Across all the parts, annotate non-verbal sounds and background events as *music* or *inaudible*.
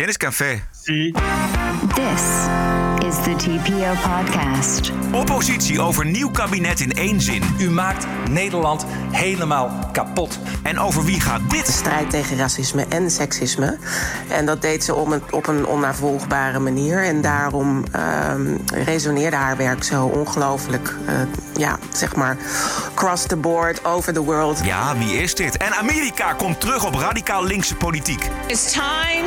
Tennis Café. Zie. This is the TPO podcast. Oppositie over nieuw kabinet in één zin. U maakt Nederland helemaal kapot. En over wie gaat de dit? strijd tegen racisme en seksisme. En dat deed ze om het, op een onnavolgbare manier. En daarom ehm, resoneerde haar werk zo ongelooflijk, eh, ja, zeg maar, cross the board, over the world. Ja, wie is dit? En Amerika komt terug op radicaal linkse politiek. It's time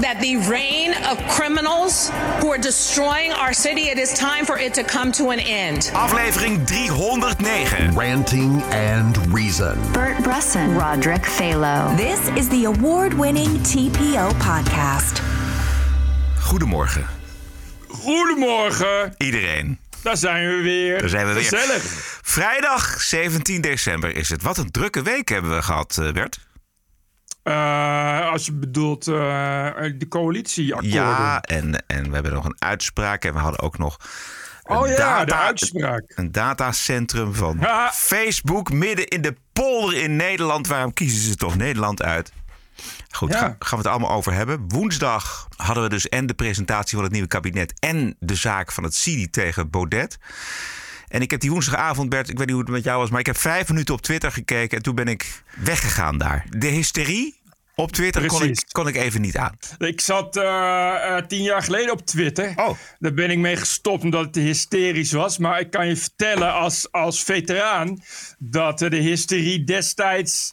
that the reign of criminals who are destroying our city, it is time for it to come to an end. Aflevering 309. Ranting and Reason. Bert Bresson, Roderick Phalo. This is the award winning TPO podcast. Goedemorgen, Goedemorgen. iedereen. Daar zijn we weer. Daar zijn we weer. Gezellig. Vrijdag 17 december is het. Wat een drukke week hebben we gehad, eh, Bert. Eh, als je bedoelt eh, de coalitieakkoorden. Ja, en, en we hebben nog een uitspraak. En we hadden ook nog een, Oh ja, de uitspraak. een datacentrum van Ja. Facebook midden in de polder in Nederland. Waarom kiezen ze toch Nederland uit? Goed, Ja. gaan we het allemaal over hebben. Woensdag hadden we dus en de presentatie van het nieuwe kabinet... en de zaak van het CIDI tegen Baudet. En ik heb die woensdagavond, Bert, ik weet niet hoe het met jou was... maar ik heb vijf minuten op Twitter gekeken en toen ben ik weggegaan daar. De hysterie op Twitter kon ik, kon ik even niet aan. Ik zat eh, eh, tien jaar geleden op Twitter. Oh. Daar ben ik mee gestopt omdat het te hysterisch was. Maar ik kan je vertellen als, als veteraan dat de hysterie destijds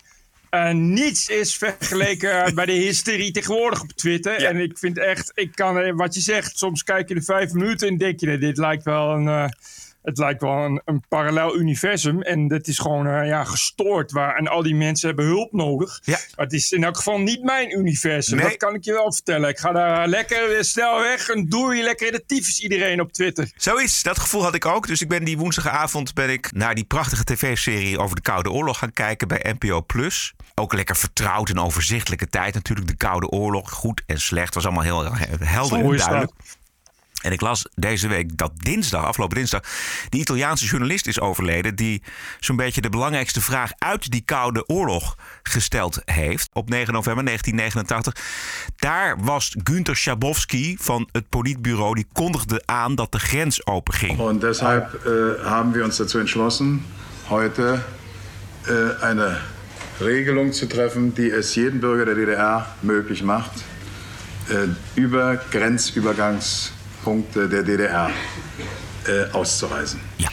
eh, niets is vergeleken *laughs* bij de hysterie tegenwoordig op Twitter. En ik vind echt, ik kan, wat je zegt, soms kijk je de vijf minuten en denk je, dit lijkt wel een... eh, het lijkt wel een, een parallel universum. En dat is gewoon eh, ja, gestoord. Waar, en al die mensen hebben hulp nodig. Ja. Maar het is in elk geval niet mijn universum. Nee. Dat kan ik je wel vertellen. Ik ga daar lekker weer snel weg. En doei, lekker in de tyfus iedereen op Twitter. Zoiets, dat gevoel had ik ook. Dus ik ben die woensdagavond ben ik naar die prachtige tv-serie over de Koude Oorlog gaan kijken bij NPO Plus. Ook lekker vertrouwd en overzichtelijke tijd natuurlijk. De Koude Oorlog, goed en slecht, was allemaal heel helder Zo en is dat. En ik las deze week dat dinsdag, afgelopen dinsdag, die Italiaanse journalist is overleden. die zo'n beetje de belangrijkste vraag uit die Koude Oorlog gesteld heeft. Op 9 november 1989. Daar was Günter Schabowski van het Politbureau. die kondigde aan dat de grens openging. Und deshalb äh, haben wir uns dazu entschlossen, heute äh, eine Regelung zu treffen, die es jedem Bürger der DDR möglich macht, äh, über Grenzübergangspunkte der DDR äh, auszureisen. Ja.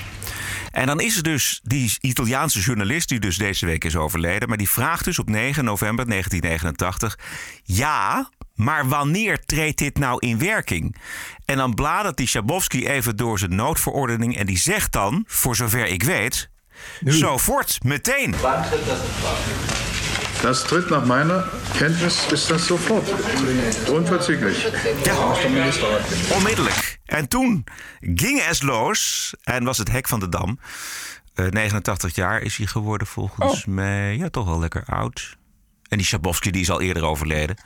En dan is er dus die Italiaanse journalist die dus deze week is overleden. Maar die vraagt dus op 9 november 1989... Ja, maar wanneer treedt dit nou in werking? En dan bladert die Schabowski even door zijn noodverordening... en die zegt dan, voor zover ik weet... Zo voort, meteen. Das tritt nach meiner Kenntnis ist das sofort. Unverzüglich. Ja, onmiddellijk. En toen ging es los en was het hek van de dam. Eh, 89 jaar is hij geworden volgens mij. Ja, toch wel lekker oud. En die Schabowski die is al eerder overleden.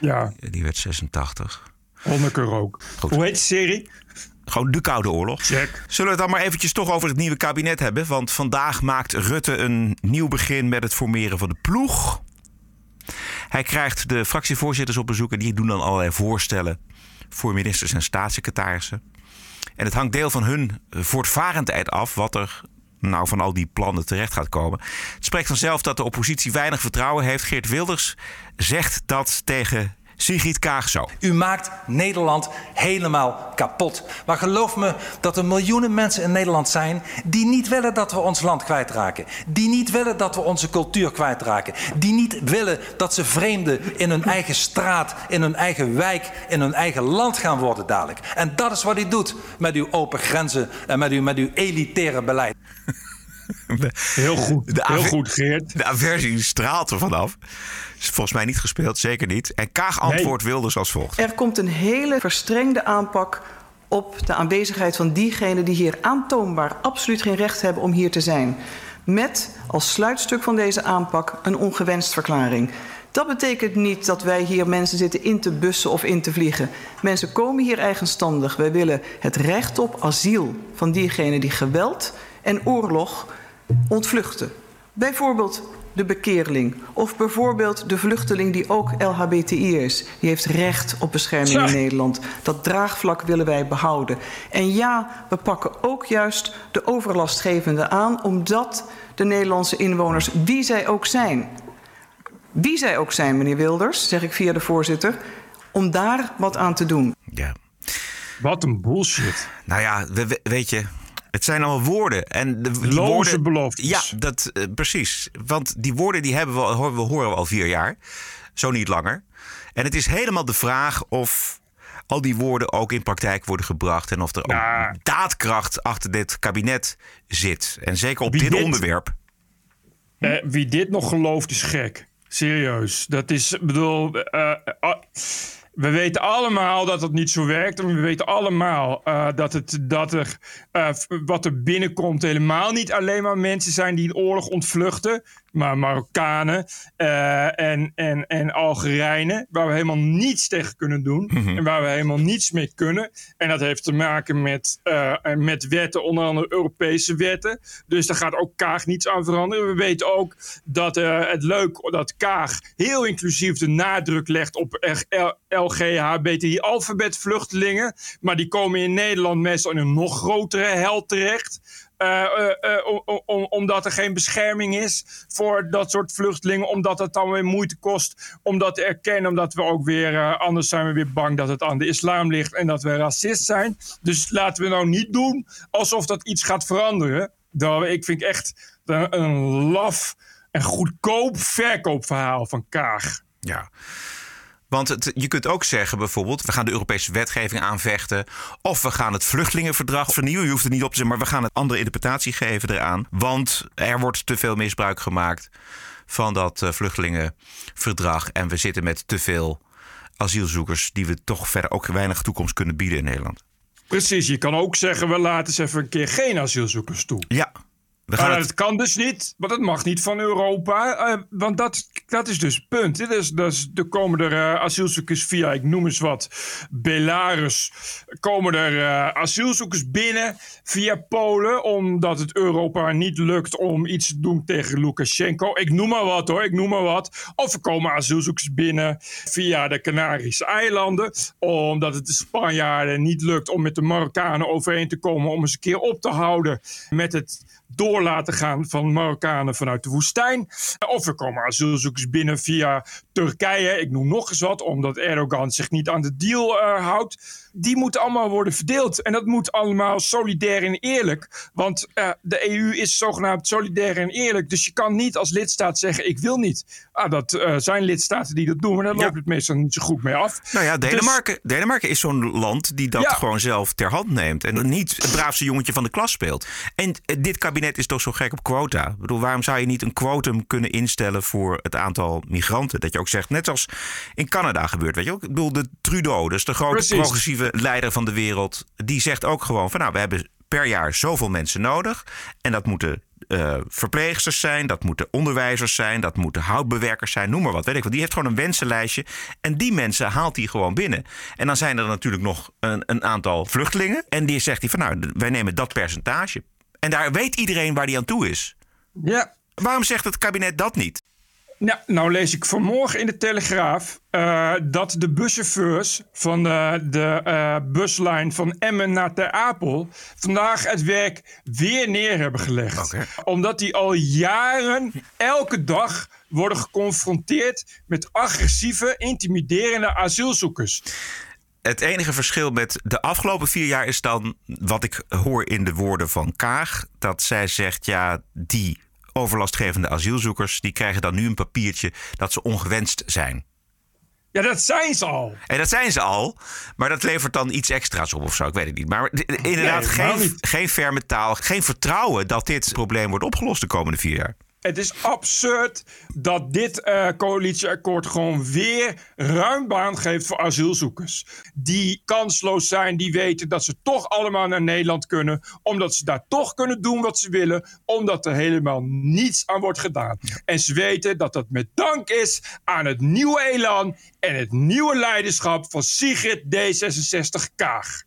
Ja, Die werd 86. Honecker ook. Goed. Hoe heet de serie? Gewoon de Koude Oorlog. Check. Zullen we het dan maar eventjes toch over het nieuwe kabinet hebben? Want vandaag maakt Rutte een nieuw begin met het formeren van de ploeg. Hij krijgt de fractievoorzitters op bezoek en die doen dan allerlei voorstellen voor ministers en staatssecretarissen. En het hangt deel van hun voortvarendheid af wat er nou van al die plannen terecht gaat komen. Het spreekt vanzelf dat de oppositie weinig vertrouwen heeft. Geert Wilders zegt dat tegen Sigrid Kaag zo. U maakt Nederland helemaal kapot. Maar geloof me dat er miljoenen mensen in Nederland zijn die niet willen dat we ons land kwijtraken. Die niet willen dat we onze cultuur kwijtraken. Die niet willen dat ze vreemden in hun eigen straat, in hun eigen wijk, in hun eigen land gaan worden dadelijk. En dat is wat u doet met uw open grenzen en met uw, met uw elitaire beleid. *laughs* Heel goed. De Heel aver- goed, Geert. De aversie straalt er vanaf. Is volgens mij niet gespeeld, zeker niet. En Kaag antwoordt Wilders als volgt. Er komt een hele verstrengde aanpak op de aanwezigheid van diegenen die hier aantoonbaar absoluut geen recht hebben om hier te zijn. Met als sluitstuk van deze aanpak een ongewenst verklaring. Dat betekent niet dat wij hier mensen zitten in te bussen of in te vliegen. Mensen komen hier eigenstandig. Wij willen het recht op asiel van diegenen die geweld en oorlog ontvluchten. Bijvoorbeeld de bekeerling. Of bijvoorbeeld de vluchteling die ook LHBTI is. Die heeft recht op bescherming in Nederland. Dat draagvlak willen wij behouden. En ja, we pakken ook juist de overlastgevende aan... omdat de Nederlandse inwoners, wie zij ook zijn... wie zij ook zijn, meneer Wilders, zeg ik via de voorzitter... om daar wat aan te doen. Ja. Wat een bullshit. Nou ja, we- we- weet je, het zijn allemaal woorden. En de, die Loze woorden, beloftes. Ja, dat, eh, precies. Want die woorden die hebben we, horen we horen al vier jaar. Zo niet langer. En het is helemaal de vraag of al die woorden ook in praktijk worden gebracht. En of er Ja. ook daadkracht achter dit kabinet zit. En zeker op Wie dit, dit- onderwerp. Eh, wie dit nog gelooft is gek. Serieus. Dat is, ik bedoel, eh, eh, we weten allemaal dat het niet zo werkt. En we weten allemaal eh, dat, het, dat er eh, wat er binnenkomt helemaal niet alleen maar mensen zijn die een oorlog ontvluchten. Maar Marokkanen eh, en, en, en Algerijnen, waar we helemaal niets tegen kunnen doen. En waar we helemaal niets mee kunnen. En dat heeft te maken met, eh, met wetten, onder andere Europese wetten. Dus daar gaat ook Kaag niets aan veranderen. We weten ook dat eh, het leuk dat Kaag heel inclusief de nadruk legt op LGHBTI-alfabetvluchtelingen. Maar die komen in Nederland meestal in een nog grotere hel terecht. Eh, eh, eh, om- om- omdat er geen bescherming is voor dat soort vluchtelingen. Omdat het dan weer moeite kost om dat te erkennen. Omdat we ook weer, anders zijn we weer bang dat het aan de islam ligt en dat we racist zijn. Dus laten we nou niet doen alsof dat iets gaat veranderen. Dat, ik vind echt een, een laf en goedkoop verkoopverhaal van Kaag. Ja. Want het, je kunt ook zeggen bijvoorbeeld, we gaan de Europese wetgeving aanvechten. Of we gaan het vluchtelingenverdrag vernieuwen. Je hoeft het niet op te zeggen, maar we gaan een andere interpretatie geven eraan. Want er wordt te veel misbruik gemaakt van dat eh, vluchtelingenverdrag. En we zitten met te veel asielzoekers die we toch verder ook weinig toekomst kunnen bieden in Nederland. Precies, je kan ook zeggen, we laten eens even een keer geen asielzoekers toe. Ja, Maar dat het... kan dus niet, want dat mag niet van Europa. eh, want dat, dat is dus het punt. Dit is, dus, er komen er eh, asielzoekers via, ik noem eens wat, Belarus. Komen er eh, asielzoekers binnen via Polen, omdat het Europa niet lukt om iets te doen tegen Lukashenko. Ik noem maar wat hoor, ik noem maar wat. Of er komen asielzoekers binnen via de Canarische eilanden, omdat het de Spanjaarden niet lukt om met de Marokkanen overeen te komen om eens een keer op te houden met het door laten gaan van Marokkanen vanuit de woestijn. Of er komen asielzoekers binnen via Turkije. Ik noem nog eens wat, omdat Erdogan zich niet aan de deal eh, houdt. Die moeten allemaal worden verdeeld. En dat moet allemaal solidair en eerlijk. Want eh, de EU is zogenaamd solidair en eerlijk. Dus je kan niet als lidstaat zeggen: Ik wil niet. Ah, dat eh, zijn lidstaten die dat doen, maar daar Ja. loopt het meestal niet zo goed mee af. Nou ja, Dus- Denemarken, Denemarken is zo'n land die dat Ja. gewoon zelf ter hand neemt. En niet het braafste jongetje van de klas speelt. En eh, dit kabinet is toch zo gek op quota. Ik bedoel, waarom zou je niet een quotum kunnen instellen voor het aantal migranten? Dat je ook zegt, net zoals in Canada gebeurt. Weet je ook? Ik bedoel, de Trudeau, dus de grote Precies. progressieve leider van de wereld. Die zegt ook gewoon van nou, we hebben per jaar zoveel mensen nodig. En dat moeten eh, verpleegsters zijn, dat moeten onderwijzers zijn, dat moeten houtbewerkers zijn, noem maar wat. Weet ik wat. Die heeft gewoon een wensenlijstje. En die mensen haalt hij gewoon binnen. En dan zijn er natuurlijk nog een, een aantal vluchtelingen. En die zegt hij van nou, wij nemen dat percentage. En daar weet iedereen waar die aan toe is. Ja, Waarom zegt het kabinet dat niet? Nou, nou lees ik vanmorgen in de Telegraaf eh, dat de buschauffeurs van de, de eh, buslijn van Emmen naar Ter Apel vandaag het werk weer neer hebben gelegd. Omdat die al jaren elke dag worden geconfronteerd met agressieve, intimiderende asielzoekers. Het enige verschil met de afgelopen vier jaar is dan wat ik hoor in de woorden van Kaag. Dat zij zegt, ja, die overlastgevende asielzoekers, die krijgen dan nu een papiertje dat ze ongewenst zijn. Ja, dat zijn ze al. En dat zijn ze al, maar dat levert dan iets extra's op of zo. Ik weet het niet. Maar inderdaad, Nee, geen, niet. geen ferme taal, geen vertrouwen dat dit probleem wordt opgelost de komende vier jaar. Het is absurd dat dit eh, coalitieakkoord gewoon weer ruim baan geeft voor asielzoekers. Die kansloos zijn, die weten dat ze toch allemaal naar Nederland kunnen. Omdat ze daar toch kunnen doen wat ze willen. Omdat er helemaal niets aan wordt gedaan. En ze weten dat dat met dank is aan het nieuwe elan en het nieuwe leiderschap van Sigrid D66 Kaag.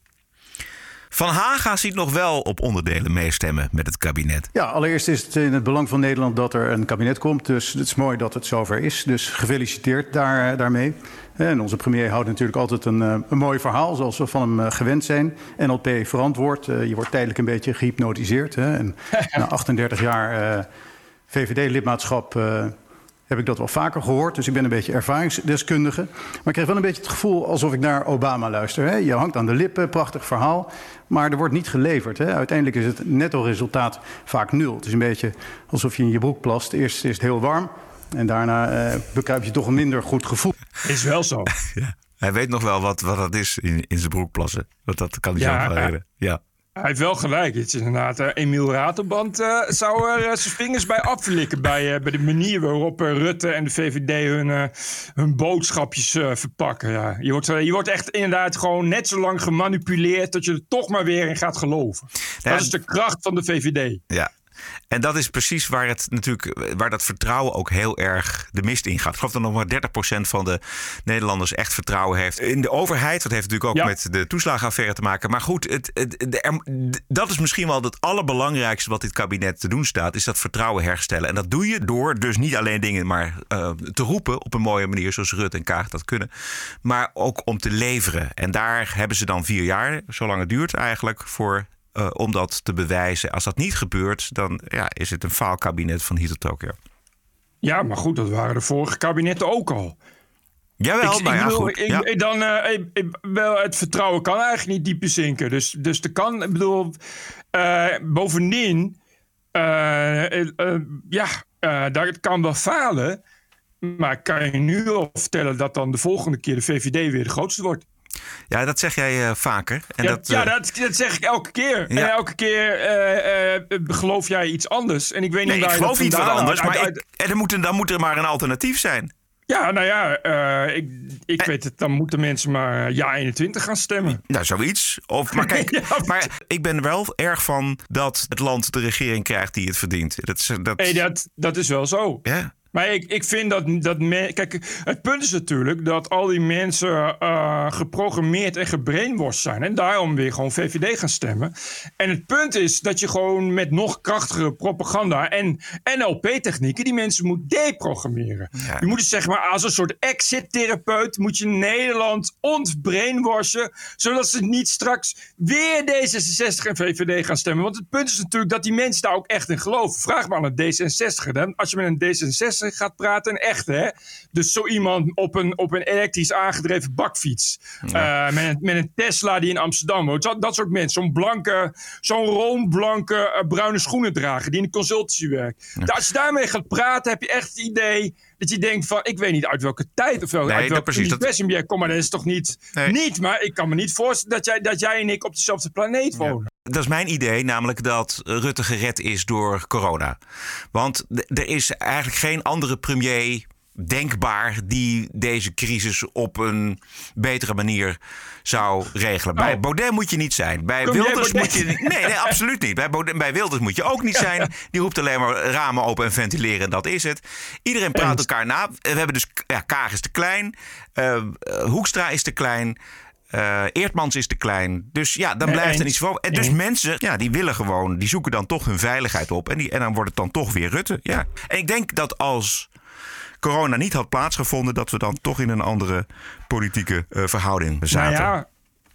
Van Haga ziet nog wel op onderdelen meestemmen met het kabinet. Ja, allereerst is het in het belang van Nederland dat er een kabinet komt. Dus het is mooi dat het zover is. Dus gefeliciteerd daar, daarmee. En onze premier houdt natuurlijk altijd een, eh, een mooi verhaal, zoals we van hem eh, gewend zijn. NLP verantwoord. Je wordt tijdelijk een beetje gehypnotiseerd. Hè? En *laughs* na 38 jaar uh, VVD-lidmaatschap heb ik dat wel vaker gehoord. Dus ik ben een beetje ervaringsdeskundige. Maar ik kreeg wel een beetje het gevoel alsof ik naar Obama luister. Hè? Je hangt aan de lippen, prachtig verhaal. Maar er wordt niet geleverd. Hè? Uiteindelijk is het netto-resultaat vaak nul. Het is een beetje alsof je in je broek plast. Eerst is het heel warm. En daarna uh, bekruip je toch een minder goed gevoel. Is wel zo. *laughs* ja. Hij weet nog wel wat, wat dat is in, in zijn broek plassen. Want dat kan hij Ja, zo leren. Ja. Hij heeft wel gelijk. Het is inderdaad, eh, Emiel Raterband eh, zou er eh, zijn vingers bij aflikken. Bij, bij de manier waarop Rutte en de VVD hun, hun boodschapjes verpakken. Ja. Je, wordt, je wordt echt inderdaad gewoon net zo lang gemanipuleerd dat je er toch maar weer in gaat geloven. Ja, dat is de kracht van de VVD. Ja. En dat is precies waar het natuurlijk, waar dat vertrouwen ook heel erg de mist in gaat. Ik geloof dat nog maar 30% van de Nederlanders echt vertrouwen heeft in de overheid. Dat heeft natuurlijk ook Ja. met de toeslagenaffaire te maken. Maar goed, het, het, de- dat is misschien wel het allerbelangrijkste wat dit kabinet te doen staat. Is dat vertrouwen herstellen. En dat doe je door dus niet alleen dingen maar eh, te roepen op een mooie manier. Zoals Rutte en Kaag dat kunnen. Maar ook om te leveren. En daar hebben ze dan vier jaar, zolang het duurt eigenlijk, voor eh, om dat te bewijzen. Als dat niet gebeurt, dan ja, is het een faalkabinet van hier tot Tokio. Ja, maar goed, dat waren de vorige kabinetten ook al. Jawel, Ik- maar ik ja, bedoel, goed. ik- ja. dan, eh, ik- wel, het vertrouwen kan eigenlijk niet dieper zinken. Dus, dus er kan, ik bedoel, eh, bovendien, ja, dat het kan wel falen. Maar kan je nu al vertellen dat dan de volgende keer de VVD weer de grootste wordt. Ja, dat zeg jij eh, vaker. En ja, dat, ja eh, dat, dat zeg ik elke keer. En Ja. elke keer eh, eh, geloof jij iets anders. En ik weet nee, niet ik waar je dat geloof niet wat vandaan anders. Maar ik, en er moet, dan moet er maar een alternatief zijn. Ja, nou ja, ik, ik weet het. Dan moeten mensen maar ja 21 gaan stemmen. Nou, zoiets. Of, maar *laughs* kijk, Ja. maar ik ben wel erg van dat het land de regering krijgt die het verdient. Dat, is- dat, Hey, dat, dat is wel zo. ja. Maar ik, ik vind dat, dat men, kijk, het punt is natuurlijk dat al die mensen eh, geprogrammeerd en gebrainwashed zijn. En daarom weer gewoon VVD gaan stemmen. En het punt is dat je gewoon met nog krachtigere propaganda en NLP-technieken die mensen moet deprogrammeren. Ja. Je moet het zeg maar als een soort exit-therapeut moet je Nederland ontbrainwashen. Zodat ze niet straks weer D66 en VVD gaan stemmen. Want het punt is natuurlijk dat die mensen daar ook echt in geloven. Vraag maar aan een D66. Dan. Als je met een D66 gaat praten, een echte hè. Dus zo iemand op een, op een elektrisch aangedreven bakfiets. Eh, met, een, met een Tesla die in Amsterdam woont. Dat, dat soort mensen. Zo'n blanke, zo'n roomblanke eh, bruine schoenen dragen. Die in de consultancy werkt. Als je daarmee gaat praten, heb je echt het idee dat je denkt van... Ik weet niet uit welke tijd of wel, Nee, uit dat welk precies, dat- komt. Maar dat is toch niet... Nee. Niet, maar ik kan me niet voorstellen dat jij, dat jij en ik op dezelfde planeet wonen. Dat is mijn idee, namelijk dat Rutte gered is door corona. Want er is eigenlijk geen andere premier denkbaar die deze crisis op een betere manier zou regelen. Bij Oh. Baudet moet je niet zijn. Bij Wilders moet je niet- Nee, nee, absoluut niet. Bij, Baudet- bij Wilders moet je ook niet zijn. Die roept alleen maar ramen open en ventileren en dat is het. Iedereen praat elkaar na. We hebben dus ja, Kaag is te klein, eh, Hoekstra is te klein. Eh, Eertmans is te klein. Dus ja, dan blijft er niets voor. En dus mensen, ja, die willen gewoon, die zoeken dan toch hun veiligheid op. En, die, en dan wordt het dan toch weer Rutte. Ja. En ik denk dat als corona niet had plaatsgevonden, dat we dan toch in een andere politieke eh, verhouding zaten. Nou ja,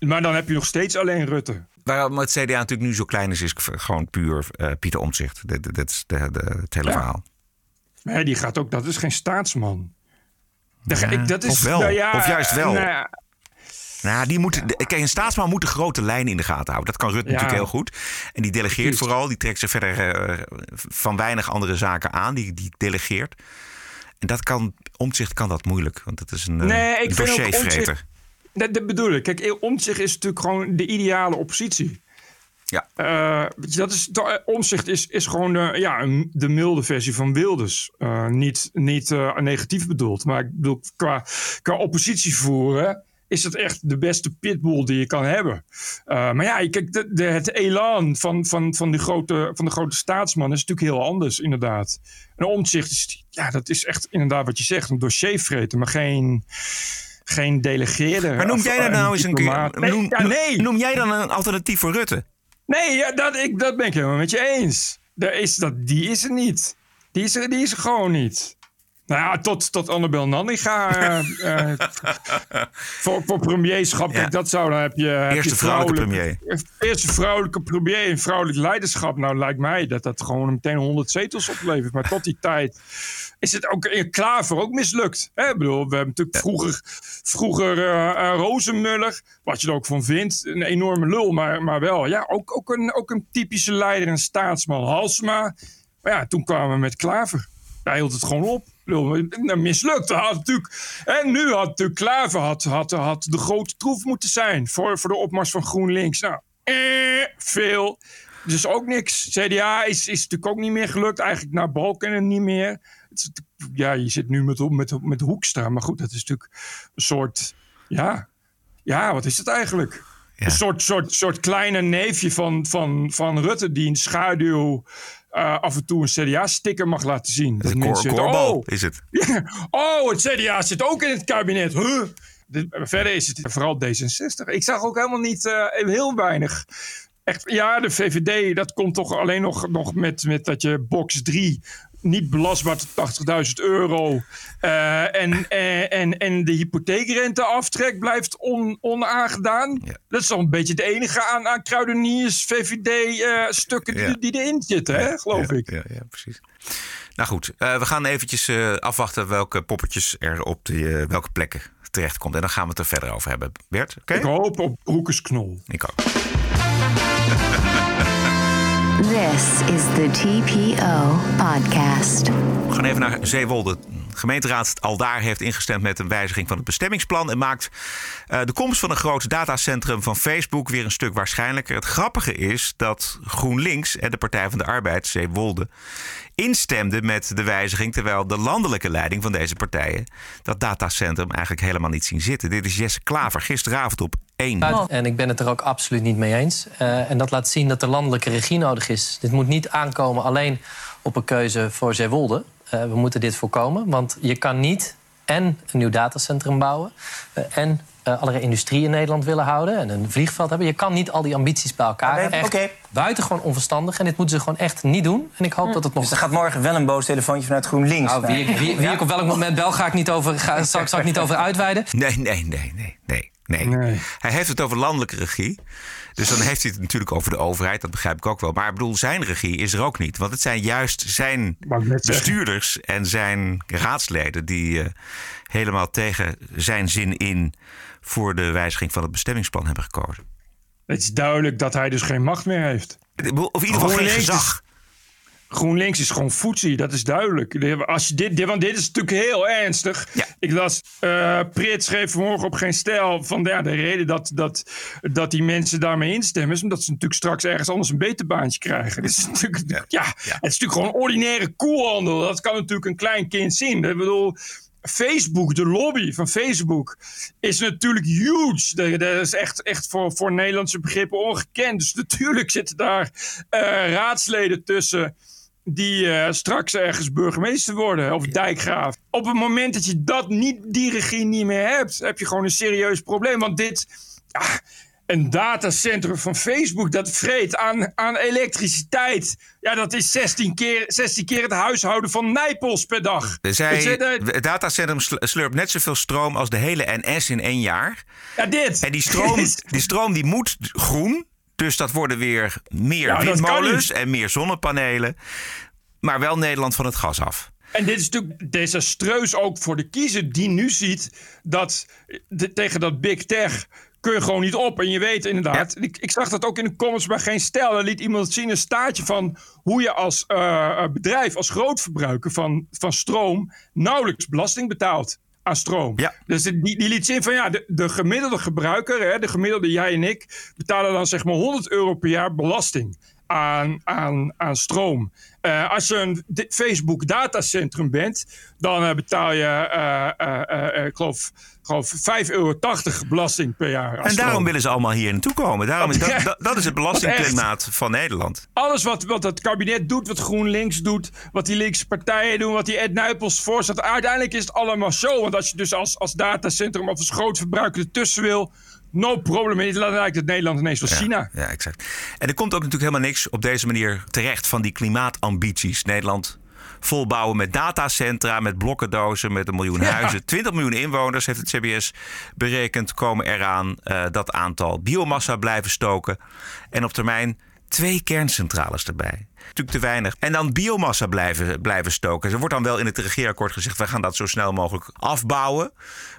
maar dan heb je nog steeds alleen Rutte. Waarom het CDA natuurlijk nu zo klein is, is gewoon puur eh, Pieter Omtzigt. Dat, is de, de, het hele Ja. verhaal. Nee, die gaat ook, dat is geen staatsman. Dat, Ja, ik, dat is, of wel, nou ja, of juist wel. nou ja, Nou, die moet, de- kijk, een staatsman moet de grote lijnen in de gaten houden. Dat kan Rutte Ja. natuurlijk heel goed. En die delegeert Precies. vooral. Die trekt zich verder eh, van weinig andere zaken aan. Die, die delegeert. En dat kan, Omtzigt kan dat moeilijk. Want het is een eh, Nee, ook dossiervreter. Dat, dat bedoel ik. Kijk, Omtzigt is natuurlijk gewoon de ideale oppositie. Ja. Eh, dat is, dat- Omtzigt is, is gewoon de, ja, een- de milde versie van Wilders. Niet niet negatief bedoeld, maar ik bedoel, qua, qua oppositie voeren is het echt de beste pitbull die je kan hebben. Eh, maar ja, kijk, de, de, het elan van, van, van, de grote, van de grote staatsman is natuurlijk heel anders, inderdaad. En Omtzigt is, ja, dat is echt inderdaad wat je zegt, een dossiervreter, maar geen... geen delegeerde. Maar noem jij dat nou eens een keer? Nee, Noem, ja, nee. noem jij dan een alternatief voor Rutte? Nee, ja, dat, ik, dat ben ik helemaal met je eens. Daar is, dat, die is er niet. Die is er, die is er gewoon niet. Nou ja, tot, tot Annabel Nanninga. eh eh, *laughs* voor, voor premierschap, kijk, dat zou dan heb je. heb Eerste je vrouwelijke vrouwelijk- Eerste vrouwelijke premier en vrouwelijk leiderschap. Nou, lijkt mij dat dat gewoon meteen 100 zetels oplevert. Maar tot die tijd is het ook in Klaver ook mislukt. Hè? Ik bedoel, we hebben natuurlijk vroeger, vroeger eh, Rozenmuller, wat je er ook van vindt, een enorme lul, maar, maar wel. Ja, ook, ook, een, ook een typische leider en staatsman. Halsma. Maar ja, toen kwamen we met Klaver. Hij hield het gewoon op. Bedoel, nou, mislukt. Had natuurlijk, en nu had natuurlijk Klaver had, had, had de grote troef moeten zijn voor, voor de opmars van GroenLinks. Nou, eh, veel. Dus ook niks. CDA is, is natuurlijk ook niet meer gelukt. Eigenlijk naar Balken niet meer. Het ja, je zit nu met, met, met Hoekstra. Maar goed, dat is natuurlijk een soort... Ja, ja wat is het eigenlijk? Een soort, soort, soort kleine neefje van, van, van Rutte... die de schaduw eh, af en toe een CDA-sticker mag laten zien. Dat Een mensen korbal oh, is het. *laughs* oh, het CDA zit ook in het kabinet. Huh? Verder is het vooral D66. Ik zag ook helemaal niet eh, heel weinig. Echt, ja, de VVD, dat komt toch alleen nog, nog met, met dat je box 3 niet belastbaar tot 80.000 euro. eh, en, eh, en, en de hypotheekrenteaftrek blijft on, onaangedaan. Dat is toch een beetje het enige aan, aan kruideniers, VVD-stukken Ja. die, die erin zitten, hè, geloof ik. Ja, ja, precies. Nou goed, eh, we gaan eventjes eh, afwachten welke poppetjes er op de, eh, welke plekken terechtkomt. En dan gaan we het er verder over hebben. Bert, oké? Ik hoop op Broekersknol. Ik ook. *laughs* This is the TPO podcast. We gaan even naar Zeewolde. De gemeenteraad aldaar heeft ingestemd met een wijziging van het bestemmingsplan... en maakt eh, de komst van een groot datacentrum van Facebook weer een stuk waarschijnlijker. Het grappige is dat GroenLinks en de Partij van de Arbeid, Zeewolde... instemden met de wijziging... terwijl de landelijke leiding van deze partijen... dat datacentrum eigenlijk helemaal niet zien zitten. Dit is Jesse Klaver gisteravond op 1. En ik ben het er ook absoluut niet mee eens. Eh, en dat laat zien dat er landelijke regie nodig is. Dit moet niet aankomen alleen op een keuze voor Zeewolde. Eh, we moeten dit voorkomen, want je kan niet en een nieuw datacentrum bouwen... eh, en eh, allerlei industrie in Nederland willen houden en een vliegveld hebben. Je kan niet al die ambities bij elkaar Oké, hebben. Echt oké. buitengewoon onverstandig. En dit moeten ze gewoon echt niet doen. En ik hoop dat het nog... Dus er gaat morgen wel een boos telefoontje vanuit GroenLinks. Nou, wie, ik- wie, wie ik op welk moment bel, ga ik niet over, ga, zal, ik- zal ik niet over uitweiden. Nee, nee, nee, nee, nee, nee. Hij heeft het over landelijke regie. Dus dan heeft hij het natuurlijk over de overheid. Dat begrijp ik ook wel. Maar ik bedoel, zijn regie is er ook niet. Want het zijn juist zijn bestuurders en zijn raadsleden... die eh, helemaal tegen zijn zin in... voor de wijziging van het bestemmingsplan hebben gekozen. Het is duidelijk dat hij dus geen macht meer heeft. Of in ieder geval geen gezag. GroenLinks is gewoon foetsie, dat is duidelijk. Als je dit, dit, want dit is natuurlijk heel ernstig. Ik las, eh Prit schreef vanmorgen op Geen Stijl... van ja, de reden dat, dat, dat die mensen daarmee instemmen... is omdat ze natuurlijk straks ergens anders een beter baantje krijgen. Dit is natuurlijk, ja. het is natuurlijk gewoon ordinaire koelhandel. Dat kan natuurlijk een klein kind zien. Ik bedoel... Facebook, de lobby van Facebook, is natuurlijk huge. Dat, dat is echt, echt voor, voor Nederlandse begrippen ongekend. Dus natuurlijk zitten daar eh, raadsleden tussen die eh, straks ergens burgemeester worden of dijkgraaf. Op het moment dat je dat niet, die regie niet meer hebt, heb je gewoon een serieus probleem. Want dit, een datacentrum van Facebook, dat vreet aan, aan elektriciteit. Ja, dat is 16 keer, 16 keer het huishouden van Nijpels per dag. Zij, je, het datacentrum sl- slurpt net zoveel stroom als de hele NS in één jaar. Ja, dit. En die stroom, *laughs* die, stroom die moet groen. Dus dat worden weer meer Ja, windmolens en meer zonnepanelen. Maar wel Nederland van het gas af. En dit is natuurlijk desastreus ook voor de kiezer die nu ziet dat de- tegen dat big tech kun je gewoon niet op. En je weet inderdaad, ik, ik zag dat ook in de comments bij Geen Stijl. Daar liet iemand zien een staartje van hoe je als eh, eh, bedrijf, als grootverbruiker van, van stroom nauwelijks belasting betaalt aan stroom. Dus die, die liet zien van ja, de, de gemiddelde gebruiker, hè, de gemiddelde jij en ik, betalen dan zeg maar 100 euro per jaar belasting. aan, aan, aan stroom. Eh, als je een Facebook datacentrum bent, dan eh, betaal je, ik geloof, geloof 5,80 euro belasting per jaar. En daarom willen ze allemaal hier naartoe komen. Daarom is, *laughs* dat, Ja. dat, dat is het belastingklimaat van Nederland. Alles wat, wat het kabinet doet, wat GroenLinks doet, wat die linkse partijen doen, wat die Ed Nuypels voorstelt. Uiteindelijk is het allemaal zo. Want als je dus als, als datacentrum of als grootverbruiker ertussen wil, no problem. En dan lijkt het Nederland ineens wel China. Ja, exact. En er komt ook natuurlijk helemaal niks op deze manier terecht van die klimaatambities. Nederland volbouwen met datacentra, met blokkendozen, met een miljoen Ja. huizen. 20 miljoen inwoners heeft het CBS berekend, komen eraan eh, dat aantal biomassa blijven stoken. En op termijn twee kerncentrales erbij. Natuurlijk te weinig. En dan biomassa blijven, blijven stoken. Er wordt dan wel in het regeerakkoord gezegd... we gaan dat zo snel mogelijk afbouwen.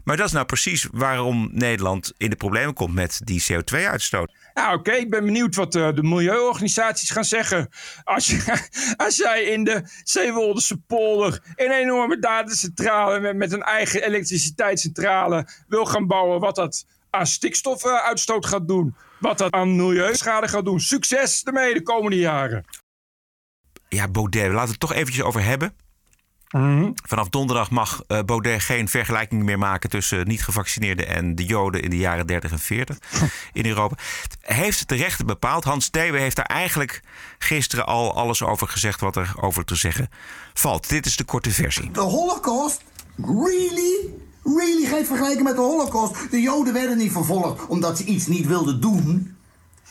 Maar dat is nou precies waarom Nederland in de problemen komt... met die CO2-uitstoot. Nou, oké, ik ben benieuwd wat eh, de milieuorganisaties gaan zeggen. Als, je, *laughs* als jij in de Zeewolderse polder een enorme datacentrale met, met een eigen elektriciteitscentrale wil gaan bouwen, wat dat aan stikstofuitstoot gaat doen, wat dat aan milieuschade gaat doen. Succes ermee de komende jaren. Ja, Baudet, laten we het toch eventjes over hebben. Vanaf donderdag mag eh, Baudet geen vergelijking meer maken tussen niet-gevaccineerden en de Joden in de jaren 30 en 40 *laughs* in Europa. Heeft de rechter bepaald? Hans Thewe heeft daar eigenlijk gisteren al alles over gezegd wat er over te zeggen valt. Dit is de korte versie. De Holocaust? Really? Really? Het vergelijken met de Holocaust? De Joden werden niet vervolgd omdat ze iets niet wilden doen.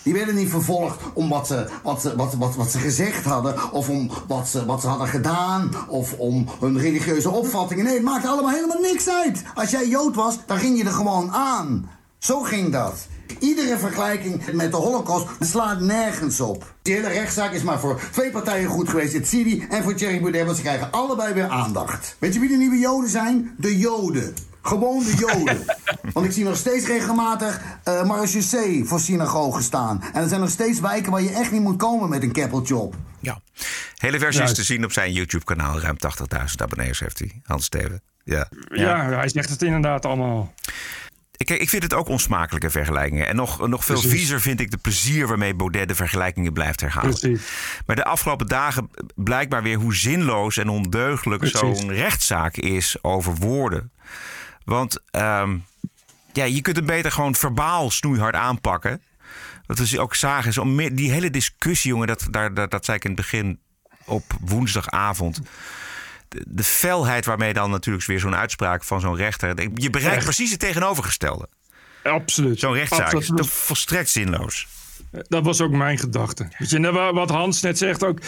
Die werden niet vervolgd om wat ze, wat ze, wat, wat, wat ze gezegd hadden, of om wat ze, wat ze hadden gedaan, of om hun religieuze opvattingen. Nee, het maakt allemaal helemaal niks uit. Als jij Jood was, dan ging je er gewoon aan. Zo ging dat. Iedere vergelijking met de Holocaust slaat nergens op. Die hele rechtszaak is maar voor twee partijen goed geweest. Het Sidi en voor Thierry Baudet, want ze krijgen allebei weer aandacht. Weet je wie de nieuwe Joden zijn? De Joden. Gewoon de Joden. *laughs* Want ik zie nog steeds regelmatig uh, marechaussee voor synagogen staan. En er zijn nog steeds wijken waar je echt niet moet komen met een keppeltje op. Ja. Hele versie Ja. is te zien op zijn YouTube-kanaal. Ruim 80.000 abonnees heeft hij, Hans Steven. Ja. Ja, hij zegt het inderdaad allemaal. Ik, ik vind het ook onsmakelijke vergelijkingen. En nog, nog veel Precies. viezer vind ik de plezier waarmee Baudet de vergelijkingen blijft herhalen. Precies. Maar de afgelopen dagen blijkbaar weer hoe zinloos en ondeugelijk zo'n rechtszaak is over woorden. Want ehm, ja, je kunt het beter gewoon verbaal snoeihard aanpakken. Wat we ook zagen is om meer, die hele discussie, jongen, dat, daar, dat, dat zei ik in het begin op woensdagavond. De, de felheid waarmee dan natuurlijk weer zo'n uitspraak van zo'n rechter. Je bereikt Echt. precies het tegenovergestelde. Absoluut. Zo'n rechtszaak is Absoluut. toch volstrekt zinloos. Dat was ook mijn gedachte. Weet je, en wa- wat Hans net zegt ook.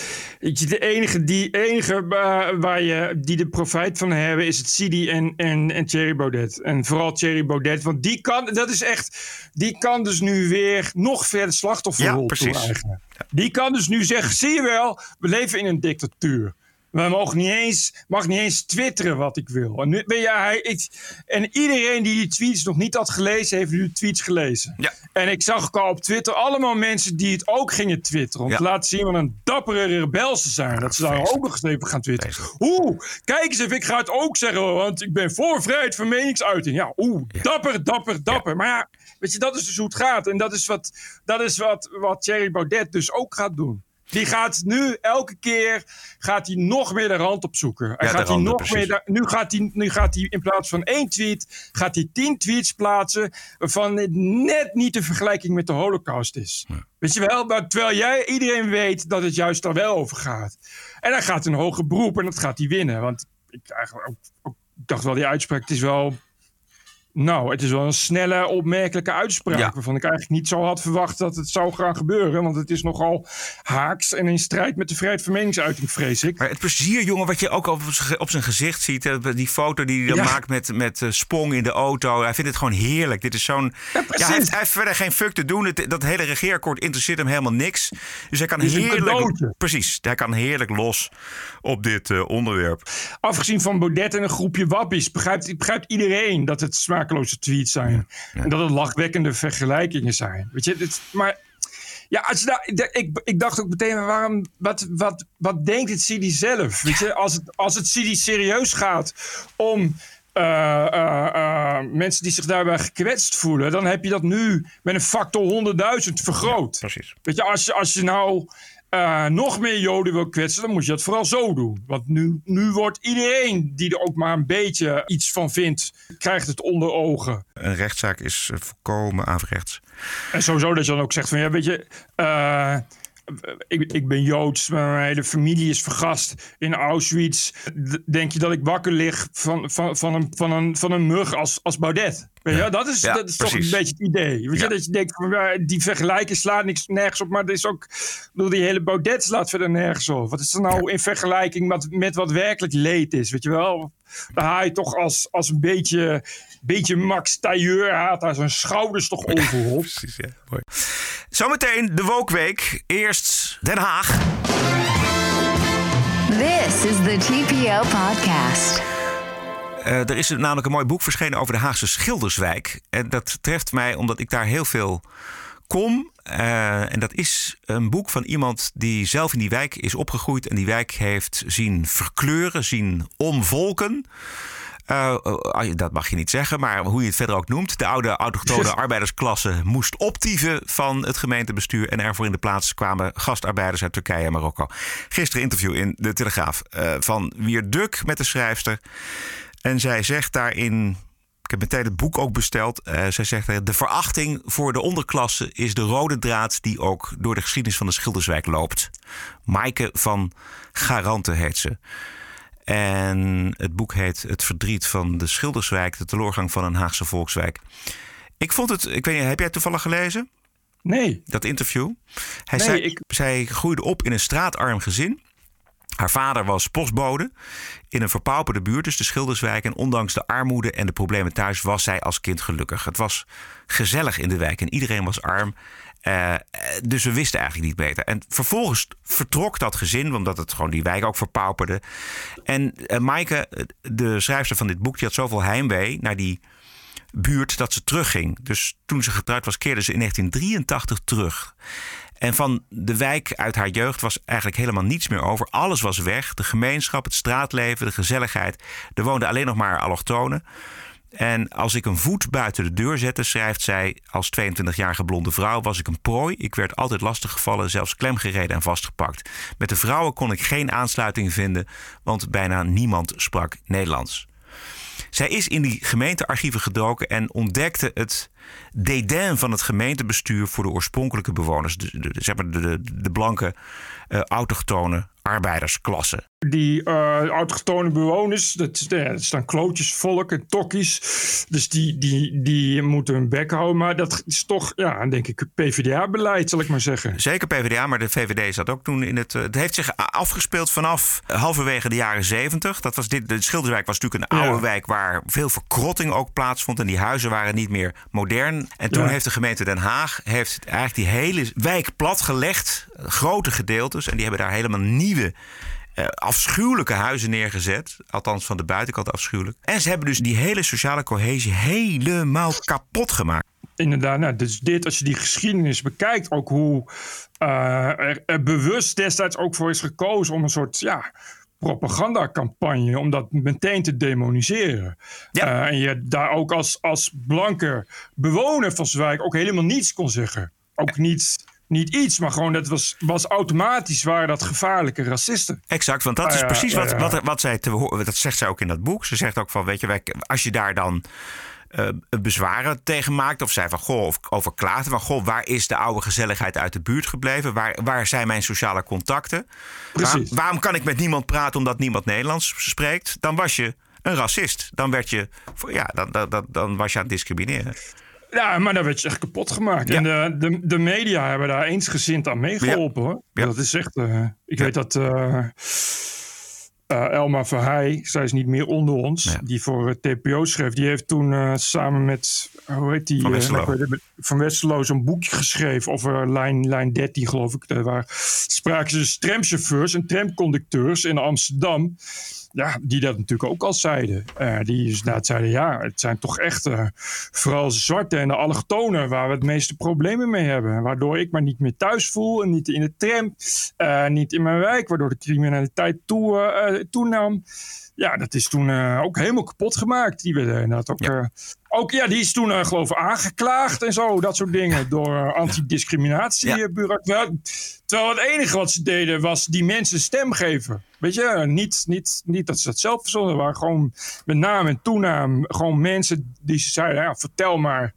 weet je, De enige, die, enige eh, waar je, die de profijt van hebben is het Sidi en, en, en Thierry Baudet. En vooral Thierry Baudet. Want die kan, dat is echt, die kan dus nu weer nog verder slachtofferrol Ja, precies. Die kan dus nu zeggen, zie je wel, we leven in een dictatuur. We mogen niet eens, mag niet eens twitteren wat ik wil. En, nu, je, hij, ik, en iedereen die die tweets nog niet had gelezen, heeft nu de tweets gelezen. Ja. En ik zag ook al op Twitter allemaal mensen die het ook gingen twitteren. Om Ja. te laten zien wat een dappere rebel ze zijn. dat ze daar ook nog eens even gaan twitteren. Oeh, kijk eens even, ik ga het ook zeggen. Want ik ben voor vrijheid van meningsuiting. Ja, oeh, dapper, dapper, dapper. Maar ja, weet je, dat is dus hoe het gaat. En dat is wat, dat is wat, wat Thierry Baudet dus ook gaat doen. Die gaat nu elke keer gaat hij nog meer de rand opzoeken. Hij Ja, gaat hij nog precies. meer nu, gaat hij, nu gaat hij in plaats van één tweet, gaat hij tien tweets plaatsen. waarvan het net niet de vergelijking met de Holocaust is. Weet je wel? Maar terwijl jij, iedereen weet dat het juist daar wel over gaat. En dan gaat een hoger beroep en dat gaat hij winnen. Want ik, eigenlijk ook, ook- ik dacht wel, die uitspraak het is wel. Nou, het is wel een snelle, opmerkelijke uitspraak. Ja. Waarvan ik eigenlijk niet zo had verwacht dat het zou gaan gebeuren. Want het is nogal haaks en in strijd met de vrijheid van meningsuiting, vrees ik. Maar het plezier, jongen, wat je ook op, zijn gezicht ziet. Die foto die hij dan Ja. maakt met, met eh, Spong in de auto. Hij vindt het gewoon heerlijk. Dit is zo'n. Ja, hij, heeft, hij heeft verder geen fuck te doen. Het, dat hele regeerakkoord interesseert hem helemaal niks. Dus hij kan heerlijk. Precies. Hij kan heerlijk los op dit eh, onderwerp. Afgezien van Baudet en een groepje wappies, begrijpt, begrijpt iedereen dat het smakeloze tweets zijn. En dat het lachwekkende vergelijkingen zijn. Weet je, het, maar ja, als je daar, ik, ik dacht ook meteen, waarom, wat, wat, wat denkt het CD zelf? Weet je, als het, als het CD serieus gaat om eh, eh, eh, mensen die zich daarbij gekwetst voelen, dan heb je dat nu met een factor 100.000 vergroot. precies. Weet je, als je, als je nou eh, nog meer Joden wil kwetsen, dan moet je dat vooral zo doen. Want nu, nu wordt iedereen die er ook maar een beetje iets van vindt, krijgt het onder ogen. Een rechtszaak is eh, volkomen averechts. En sowieso dat je dan ook zegt van ja, weet je, eh, ik, ik ben Joods, maar mijn hele familie is vergast in Auschwitz. Denk je dat ik wakker lig van, van, van, een, van, een, van een mug als, als Baudet? Weet je, wel? dat is, Ja, dat is toch een beetje het idee. Weet je, dat je denkt, van, ja, die vergelijking slaat niks, nergens op. Maar er is ook, bedoel, die hele Baudet slaat verder nergens op. Wat is er nou in vergelijking met, met wat werkelijk leed is? Weet je wel? Dan haal je toch als, als een beetje, beetje Max Tailleur haalt daar zijn schouders toch overop. *laughs* Precies, ja. Mooi. Zometeen de Wokweek. Eerst Den Haag. This is the TPO podcast. Eh, er is namelijk een mooi boek verschenen over de Haagse Schilderswijk. En dat treft mij omdat ik daar heel veel kom. Eh, en dat is een boek van iemand die zelf in die wijk is opgegroeid. En die wijk heeft zien verkleuren, zien omvolken. Eh, eh, dat mag je niet zeggen, maar hoe je het verder ook noemt. De oude autochtone *laughs* arbeidersklasse moest optieven van het gemeentebestuur. En ervoor in de plaats kwamen gastarbeiders uit Turkije en Marokko. Gisteren interview in de Telegraaf eh, van Wier Duk met de schrijfster. En zij zegt daarin. Ik heb meteen het boek ook besteld. Eh, zij zegt: De verachting voor de onderklasse is de rode draad die ook door de geschiedenis van de Schilderswijk loopt. Maaike van Garante heet ze. En het boek heet Het verdriet van de Schilderswijk, de teleurgang van een Haagse volkswijk. Ik vond het, ik weet niet, heb jij het toevallig gelezen? Nee. Dat interview? Hij Nee, zei, ik- Zij groeide op in een straatarm gezin. Haar vader was postbode in een verpauperde buurt, dus de Schilderswijk. En ondanks de armoede en de problemen thuis was zij als kind gelukkig. Het was gezellig in de wijk en iedereen was arm. Eh, eh, dus we wisten eigenlijk niet beter. En vervolgens vertrok dat gezin, omdat het gewoon die wijk ook verpauperde. En eh, Maaike, de schrijfster van dit boek, die had zoveel heimwee naar die buurt dat ze terugging. Dus toen ze getrouwd was, keerde ze in 1983 terug. En van de wijk uit haar jeugd was eigenlijk helemaal niets meer over. Alles was weg. De gemeenschap, het straatleven, de gezelligheid. Er woonden alleen nog maar allochtonen. En als ik een voet buiten de deur zette, schrijft zij als 22-jarige blonde vrouw, was ik een prooi. Ik werd altijd lastiggevallen, zelfs klemgereden en vastgepakt. Met de vrouwen kon ik geen aansluiting vinden, want bijna niemand sprak Nederlands. Zij is in die gemeentearchieven gedoken en ontdekte het dédain van het gemeentebestuur voor de oorspronkelijke bewoners. De, zeg maar de, de, blanke, eh, autochtone arbeidersklasse. Die eh autochtone bewoners, dat, is- ja, dat staan klootjesvolk en tokkies. Dus die, die, die moeten hun bek houden. Maar dat is toch, ja, denk ik, PvdA-beleid, zal ik maar zeggen. Zeker PvdA, maar de VVD zat ook toen in het. eh, Het heeft zich afgespeeld vanaf halverwege de jaren 70. Dat was dit, de Schilderswijk was natuurlijk een Ja. oude wijk waar veel verkrotting ook plaatsvond. En die huizen waren niet meer modern. En toen Ja. heeft de gemeente Den Haag heeft eigenlijk die hele wijk platgelegd. Grote gedeeltes. En die hebben daar helemaal nieuwe. Eh, afschuwelijke huizen neergezet. Althans, van de buitenkant afschuwelijk. En ze hebben dus die hele sociale cohesie helemaal kapot gemaakt. Inderdaad, nou, dus dit, als je die geschiedenis bekijkt, ook hoe eh, er, er bewust destijds ook voor is gekozen om een soort ja, propagandacampagne, om dat meteen te demoniseren. Eh, en je daar ook als, als blanke bewoner van Zwijk ook helemaal niets kon zeggen. Ook niet, niet iets, maar gewoon dat was, was automatisch waren dat gevaarlijke racisten. Exact, want dat Ah, is ja, precies ja, wat, ja. Wat, wat zij te horen. Dat zegt zij ook in dat boek. Ze zegt ook van, weet je, wij, als je daar dan eh, bezwaren tegen maakt, of zij van goh, of over klaagde van goh, waar is de oude gezelligheid uit de buurt gebleven? Waar, waar zijn mijn sociale contacten? Waar- waarom kan ik met niemand praten omdat niemand Nederlands spreekt? Dan was je een racist. Dan werd je, ja, dan, dan, dan, dan was je aan het discrimineren. Ja, maar dan werd je echt kapot gemaakt. En de, de, de media hebben daar eensgezind aan meegeholpen hoor. Dat is echt. eh, ik weet dat. eh eh, Elma Verheij, zij is niet meer onder ons, die voor het TPO schreef. Die heeft toen samen met, hoe heet die? Van Westerlo. van Westerlo zo'n boekje geschreven over lijn, lijn 13, geloof ik. Daar waar spraken ze dus tramchauffeurs en tramconducteurs in Amsterdam. Ja, die dat natuurlijk ook al zeiden. Eh, die dus inderdaad zeiden, ja, het zijn toch echt eh, vooral zwarte en de allochtonen waar we het meeste problemen mee hebben. Waardoor ik me niet meer thuis voel en niet in de tram, eh, niet in mijn wijk, waardoor de criminaliteit toe, toenam. Ja, dat is toen eh, ook helemaal kapot gemaakt. Die werden inderdaad ook eh, Ook ja, die is toen uh, geloof ik aangeklaagd en zo, dat soort dingen. Door antidiscriminatiebureau. Terwijl, terwijl het enige wat ze deden was die mensen stem geven. Weet je, niet, niet, niet dat ze dat zelf verzonnen waren. Gewoon met naam en toenaam. Gewoon mensen die ze zeiden, ja, vertel maar.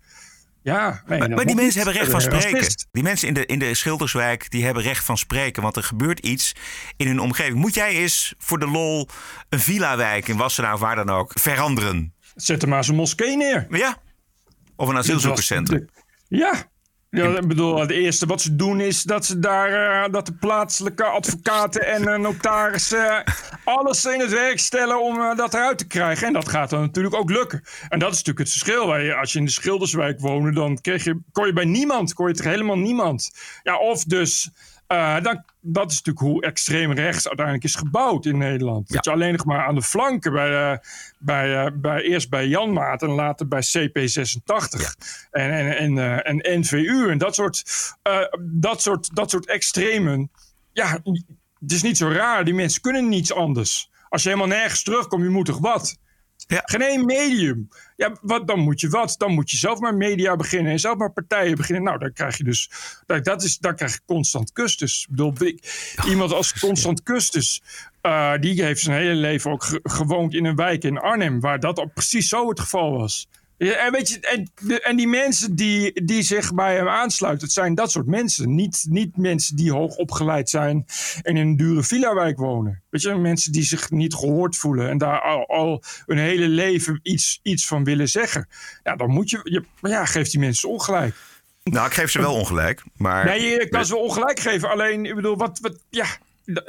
Ja, nee, maar, maar die mensen hebben recht van spreken. Racist. Die mensen in de, in de Schilderswijk die hebben recht van spreken. Want er gebeurt iets in hun omgeving. Moet jij eens voor de lol een villa-wijk in Wassenaar of waar dan ook veranderen? Zet er maar eens een moskee neer. Ja. Of een asielzoekerscentrum. Ja. Ja, ik bedoel, het eerste wat ze doen is dat ze daar, uh, dat de plaatselijke advocaten en uh, notarissen alles in het werk stellen om uh, dat eruit te krijgen. En dat gaat dan natuurlijk ook lukken. En dat is natuurlijk het verschil. Waar als je in de Schilderswijk woonde, dan kreeg je, kon je bij niemand, kon je tegen helemaal niemand. Ja, of dus uh, dan, dat is natuurlijk hoe extreem rechts uiteindelijk is gebouwd in Nederland. Ja. Dat je alleen nog maar aan de flanken, bij, uh, bij, uh, bij, eerst bij Janmaat en later bij CP86 ja. en, en, en, en NVU en dat soort, dat, soort, dat soort extremen. Ja, het is niet zo raar. Die mensen kunnen niets anders. Als je helemaal nergens terugkomt, je moet toch wat? Ja. Geen één medium. Ja, wat, dan moet je wat? Dan moet je zelf maar media beginnen en zelf maar partijen beginnen. Nou, dan krijg je dus. Dat, dat is, dan krijg je constant kustus. Ik bedoel, ik, iemand als constant kustus. Uh, die heeft zijn hele leven ook ge gewoond in een wijk in Arnhem. Waar dat ook precies zo het geval was. Ja, en, weet je, en, de, en die mensen die, die zich bij hem aansluiten, het zijn dat soort mensen. Niet, niet mensen die hoog opgeleid zijn en in een dure villa-wijk wonen. Weet je, mensen die zich niet gehoord voelen en daar al, al hun hele leven iets, iets van willen zeggen. Ja, dan moet je, je ja, geef die mensen ongelijk. Nou, ik geef ze wel ongelijk, maar... Nee, je kan ze wel ongelijk geven. Alleen, ik bedoel, wat, wat, ja,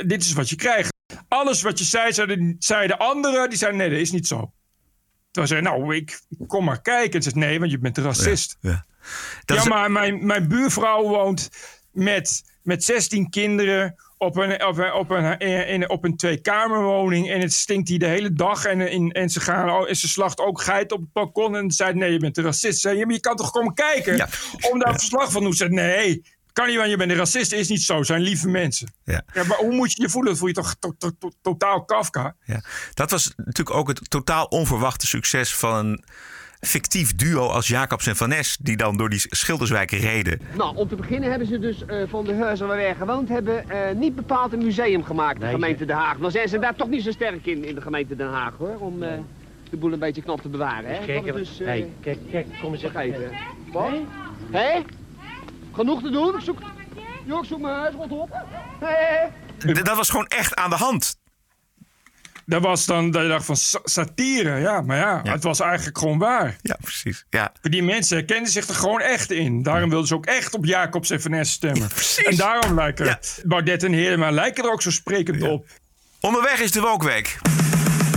dit is wat je krijgt. Alles wat je zei, zeiden, zeiden anderen, die zeiden nee, dat is niet zo. Toen zei nou, ik kom maar kijken. En zei nee, want je bent een racist. Ja, ja. ja is... maar mijn, mijn buurvrouw woont met, met 16 kinderen op een, op een, op een, in, op een tweekamerwoning. En het stinkt hier de hele dag. En, en, en, ze, gaan, en ze slacht ook geit op het balkon. En zei, nee, je bent een racist. Zei, ja, maar je kan toch komen kijken ja. om daar verslag van te doen. Zei, nee, kan niet, want je bent een racist. Is niet zo. Zijn lieve mensen. Ja. ja maar hoe moet je je voelen? Dat voel je toch to, to, to, totaal Kafka? Ja. Dat was natuurlijk ook het totaal onverwachte succes van een fictief duo als Jacobs en Van Nes... die dan door die Schilderswijken reden. Nou, om te beginnen hebben ze dus uh, van de huizen waar wij gewoond hebben... Uh, niet bepaald een museum gemaakt, de nee, gemeente Den Haag. Dan zijn ze daar toch niet zo sterk in, in de gemeente Den Haag, hoor. Om uh, de boel een beetje knap te bewaren, hè. Kijk, dus, hey, kijk, kijk, kom eens even. Wat? Hé? Hey? Genoeg te doen? Ik zoek... Jo, ik zoek mijn huis rondop. Hey. Dat was gewoon echt aan de hand. Dat was dan dat je dacht van satire, ja, maar ja, ja, het was eigenlijk gewoon waar. Ja, precies. Ja. Die mensen herkenden zich er gewoon echt in. Daarom wilden ze ook echt op Jacobs en Van stemmen. Ja, en daarom lijken ja. Baudet en Heerma lijken er ook zo sprekend op. Onderweg is de Wokweek.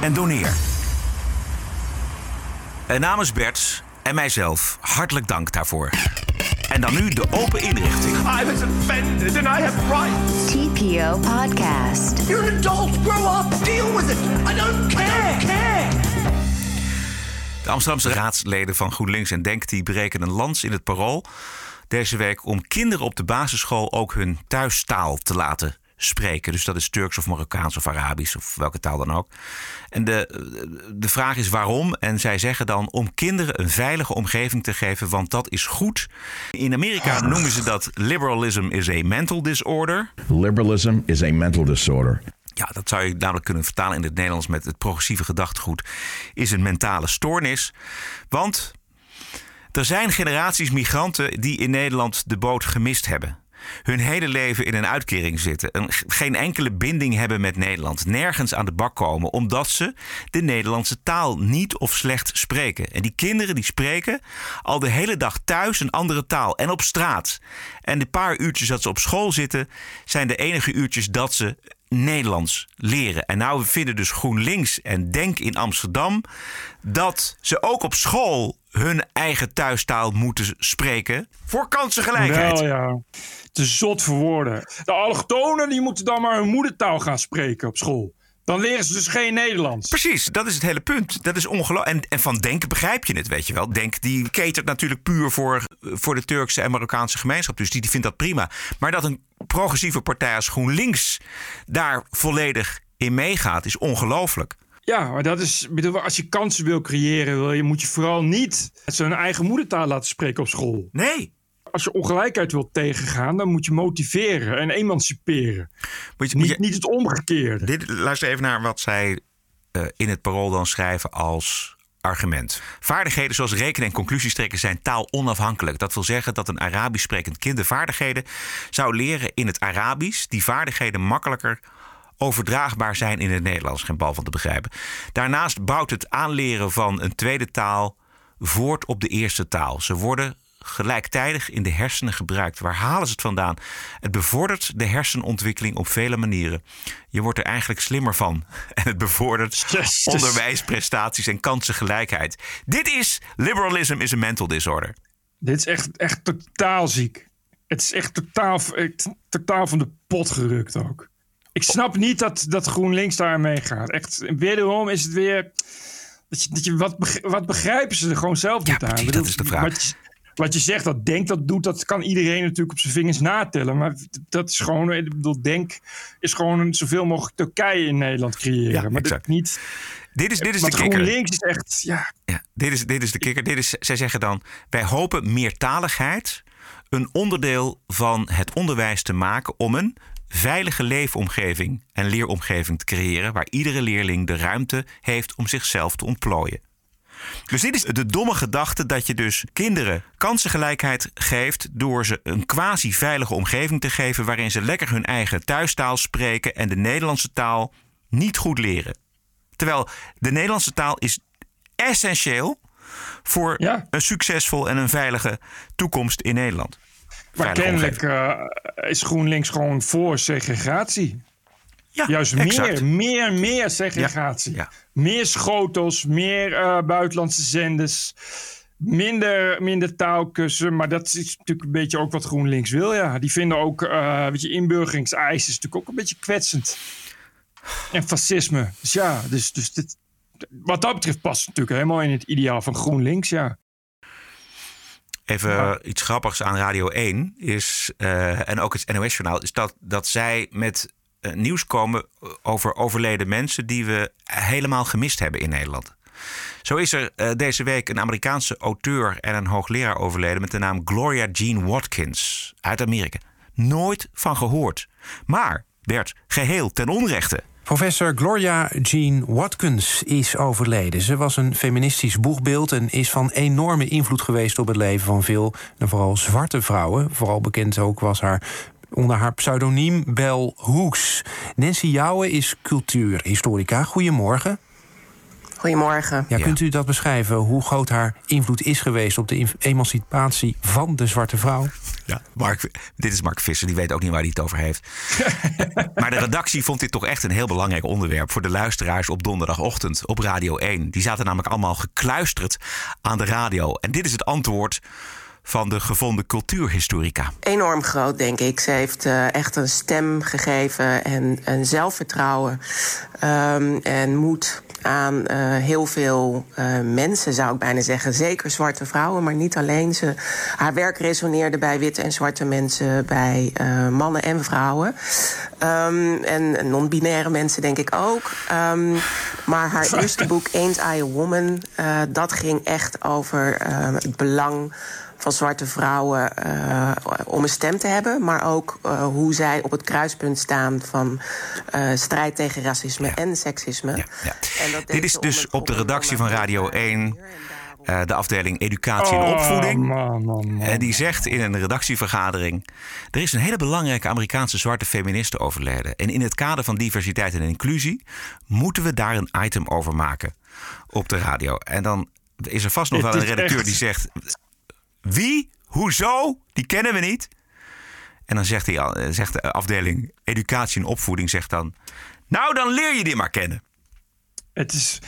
en doneer. En namens Bert en mijzelf, hartelijk dank daarvoor. En dan nu de open inrichting. I was offended and I have rights. TPO Podcast. You're an adult. Grow up. Deal with it. I don't care. I don't care. De Amsterdamse raadsleden van GroenLinks en Denk die breken een lans in het parool deze week om kinderen op de basisschool ook hun thuistaal te laten spreken. Dus dat is Turks of Marokkaans of Arabisch of welke taal dan ook. En de, de vraag is waarom. En zij zeggen dan om kinderen een veilige omgeving te geven, want dat is goed. In Amerika noemen ze dat liberalism is a mental disorder. Liberalism is a mental disorder. Ja, dat zou je namelijk kunnen vertalen in het Nederlands met het progressieve gedachtegoed. Is een mentale stoornis. Want er zijn generaties migranten die in Nederland de boot gemist hebben hun hele leven in een uitkering zitten. Een, geen enkele binding hebben met Nederland. Nergens aan de bak komen. Omdat ze de Nederlandse taal niet of slecht spreken. En die kinderen die spreken al de hele dag thuis een andere taal. En op straat. En de paar uurtjes dat ze op school zitten zijn de enige uurtjes dat ze Nederlands leren. En nou vinden dus GroenLinks en Denk in Amsterdam dat ze ook op school hun eigen thuistaal moeten spreken voor kansengelijkheid. Wel ja, te zot voor woorden. De allochtonen die moeten dan maar hun moedertaal gaan spreken op school. Dan leren ze dus geen Nederlands. Precies, dat is het hele punt. Dat is ongelooflijk. En, en van Denk begrijp je het, weet je wel. Denk die catert natuurlijk puur voor, voor de Turkse en Marokkaanse gemeenschap. Dus die, die vindt dat prima. Maar dat een progressieve partij als GroenLinks daar volledig in meegaat, is ongelooflijk. Ja, maar dat is, bedoel, als je kansen wil creëren, wil je, moet je vooral niet zijn eigen moedertaal laten spreken op school. Nee. Als je ongelijkheid wilt tegengaan, dan moet je motiveren en emanciperen. Moet je, niet, je- niet het omgekeerde. Dit, luister even naar wat zij eh, in het parool dan schrijven als argument. Vaardigheden zoals rekenen en conclusies trekken zijn taal onafhankelijk. Dat wil zeggen dat een Arabisch sprekend kind de vaardigheden zou leren in het Arabisch. Die vaardigheden makkelijker overdraagbaar zijn in het Nederlands. Geen bal van te begrijpen. Daarnaast bouwt het aanleren van een tweede taal voort op de eerste taal. Ze worden gelijktijdig in de hersenen gebruikt. Waar halen ze het vandaan? Het bevordert de hersenontwikkeling op vele manieren. Je wordt er eigenlijk slimmer van. *laughs* En het bevordert onderwijsprestaties en kansengelijkheid. Dit is liberalism is a mental disorder. Dit is echt, echt totaal ziek. Het is echt totaal, echt totaal van de pot gerukt ook. Ik snap niet dat, dat GroenLinks daar meegaat. Echt, wederom is het weer... Dat je, dat je, wat, wat begrijpen ze er gewoon zelf niet aan? dat is de vraag. Wat je, wat je zegt, dat Denk dat doet, dat kan iedereen natuurlijk op zijn vingers natellen. Maar dat is gewoon, ik bedoel, Denk is gewoon een zoveel mogelijk Turkije in Nederland creëren. Ja, maar dat exact. niet... Dit is, dit is de kikker. GroenLinks is echt, ja, Ja, dit is, dit is de kikker. Dit is, zij zeggen dan: wij hopen meertaligheid een onderdeel van het onderwijs te maken om een veilige leefomgeving en leeromgeving te creëren waar iedere leerling de ruimte heeft om zichzelf te ontplooien. Dus dit is de domme gedachte dat je dus kinderen kansengelijkheid geeft door ze een quasi-veilige omgeving te geven waarin ze lekker hun eigen thuistaal spreken en de Nederlandse taal niet goed leren. Terwijl de Nederlandse taal is essentieel voor een succesvol en een veilige toekomst in Nederland. Maar kennelijk eh, is GroenLinks gewoon voor segregatie. Ja, Juist exact. meer, meer, meer segregatie. Meer schotels, meer eh, buitenlandse zenders. Minder, minder taalkussen. Maar dat is natuurlijk een beetje ook wat GroenLinks wil. Ja. Die vinden ook, eh weet je, inburgeringseisen is natuurlijk ook een beetje kwetsend. En fascisme. Dus ja, dus, dus dit, wat dat betreft past het natuurlijk helemaal in het ideaal van GroenLinks, ja. Even iets grappigs aan Radio 1 is, eh, en ook het NOS-journaal, is dat, dat zij met eh, nieuws komen over overleden mensen die we helemaal gemist hebben in Nederland. Zo is er eh, deze week een Amerikaanse auteur en een hoogleraar overleden met de naam Gloria Jean Watkins uit Amerika. Nooit van gehoord, maar werd geheel ten onrechte. Professor Gloria Jean Watkins is overleden. Ze was een feministisch boegbeeld en is van enorme invloed geweest op het leven van veel, en vooral zwarte vrouwen. Vooral bekend ook was haar onder haar pseudoniem Bell Hooks. Nancy Jouwe is cultuurhistorica. Goedemorgen. Goedemorgen. Ja, kunt u dat beschrijven, hoe groot haar invloed is geweest op de em- emancipatie van de zwarte vrouw? Ja, Mark, dit is Mark Visser, die weet ook niet waar hij het over heeft. *laughs* maar de redactie vond dit toch echt een heel belangrijk onderwerp voor de luisteraars op donderdagochtend op Radio 1. Die zaten namelijk allemaal gekluisterd aan de radio. En dit is het antwoord van de gevonden cultuurhistorica. Enorm groot, denk ik. Ze heeft eh, echt een stem gegeven en een zelfvertrouwen ehm, en moed aan eh, heel veel eh, mensen, zou ik bijna zeggen. Zeker zwarte vrouwen, maar niet alleen. Ze, haar werk resoneerde bij witte en zwarte mensen, bij eh, mannen en vrouwen. Ehm, en non-binaire mensen, denk ik ook. Ehm, maar haar eerste boek, Ain't I a Woman, eh, dat ging echt over eh, het belang van zwarte vrouwen eh, om een stem te hebben, maar ook eh, hoe zij op het kruispunt staan van eh, strijd tegen racisme en seksisme. En dat deed Dit is dus op de redactie van Radio 1, eh, de afdeling Educatie en Oh, Opvoeding. man, man, man. En die zegt in een redactievergadering: Er is een hele belangrijke Amerikaanse zwarte feministe overleden. En in het kader van diversiteit en inclusie moeten we daar een item over maken op de radio. En dan is er vast nog wel een redacteur echt- die zegt: Wie? Hoezo? Die kennen we niet. En dan zegt, hij, eh, zegt de afdeling educatie en opvoeding zegt dan... Nou, dan leer je die maar kennen. Het is...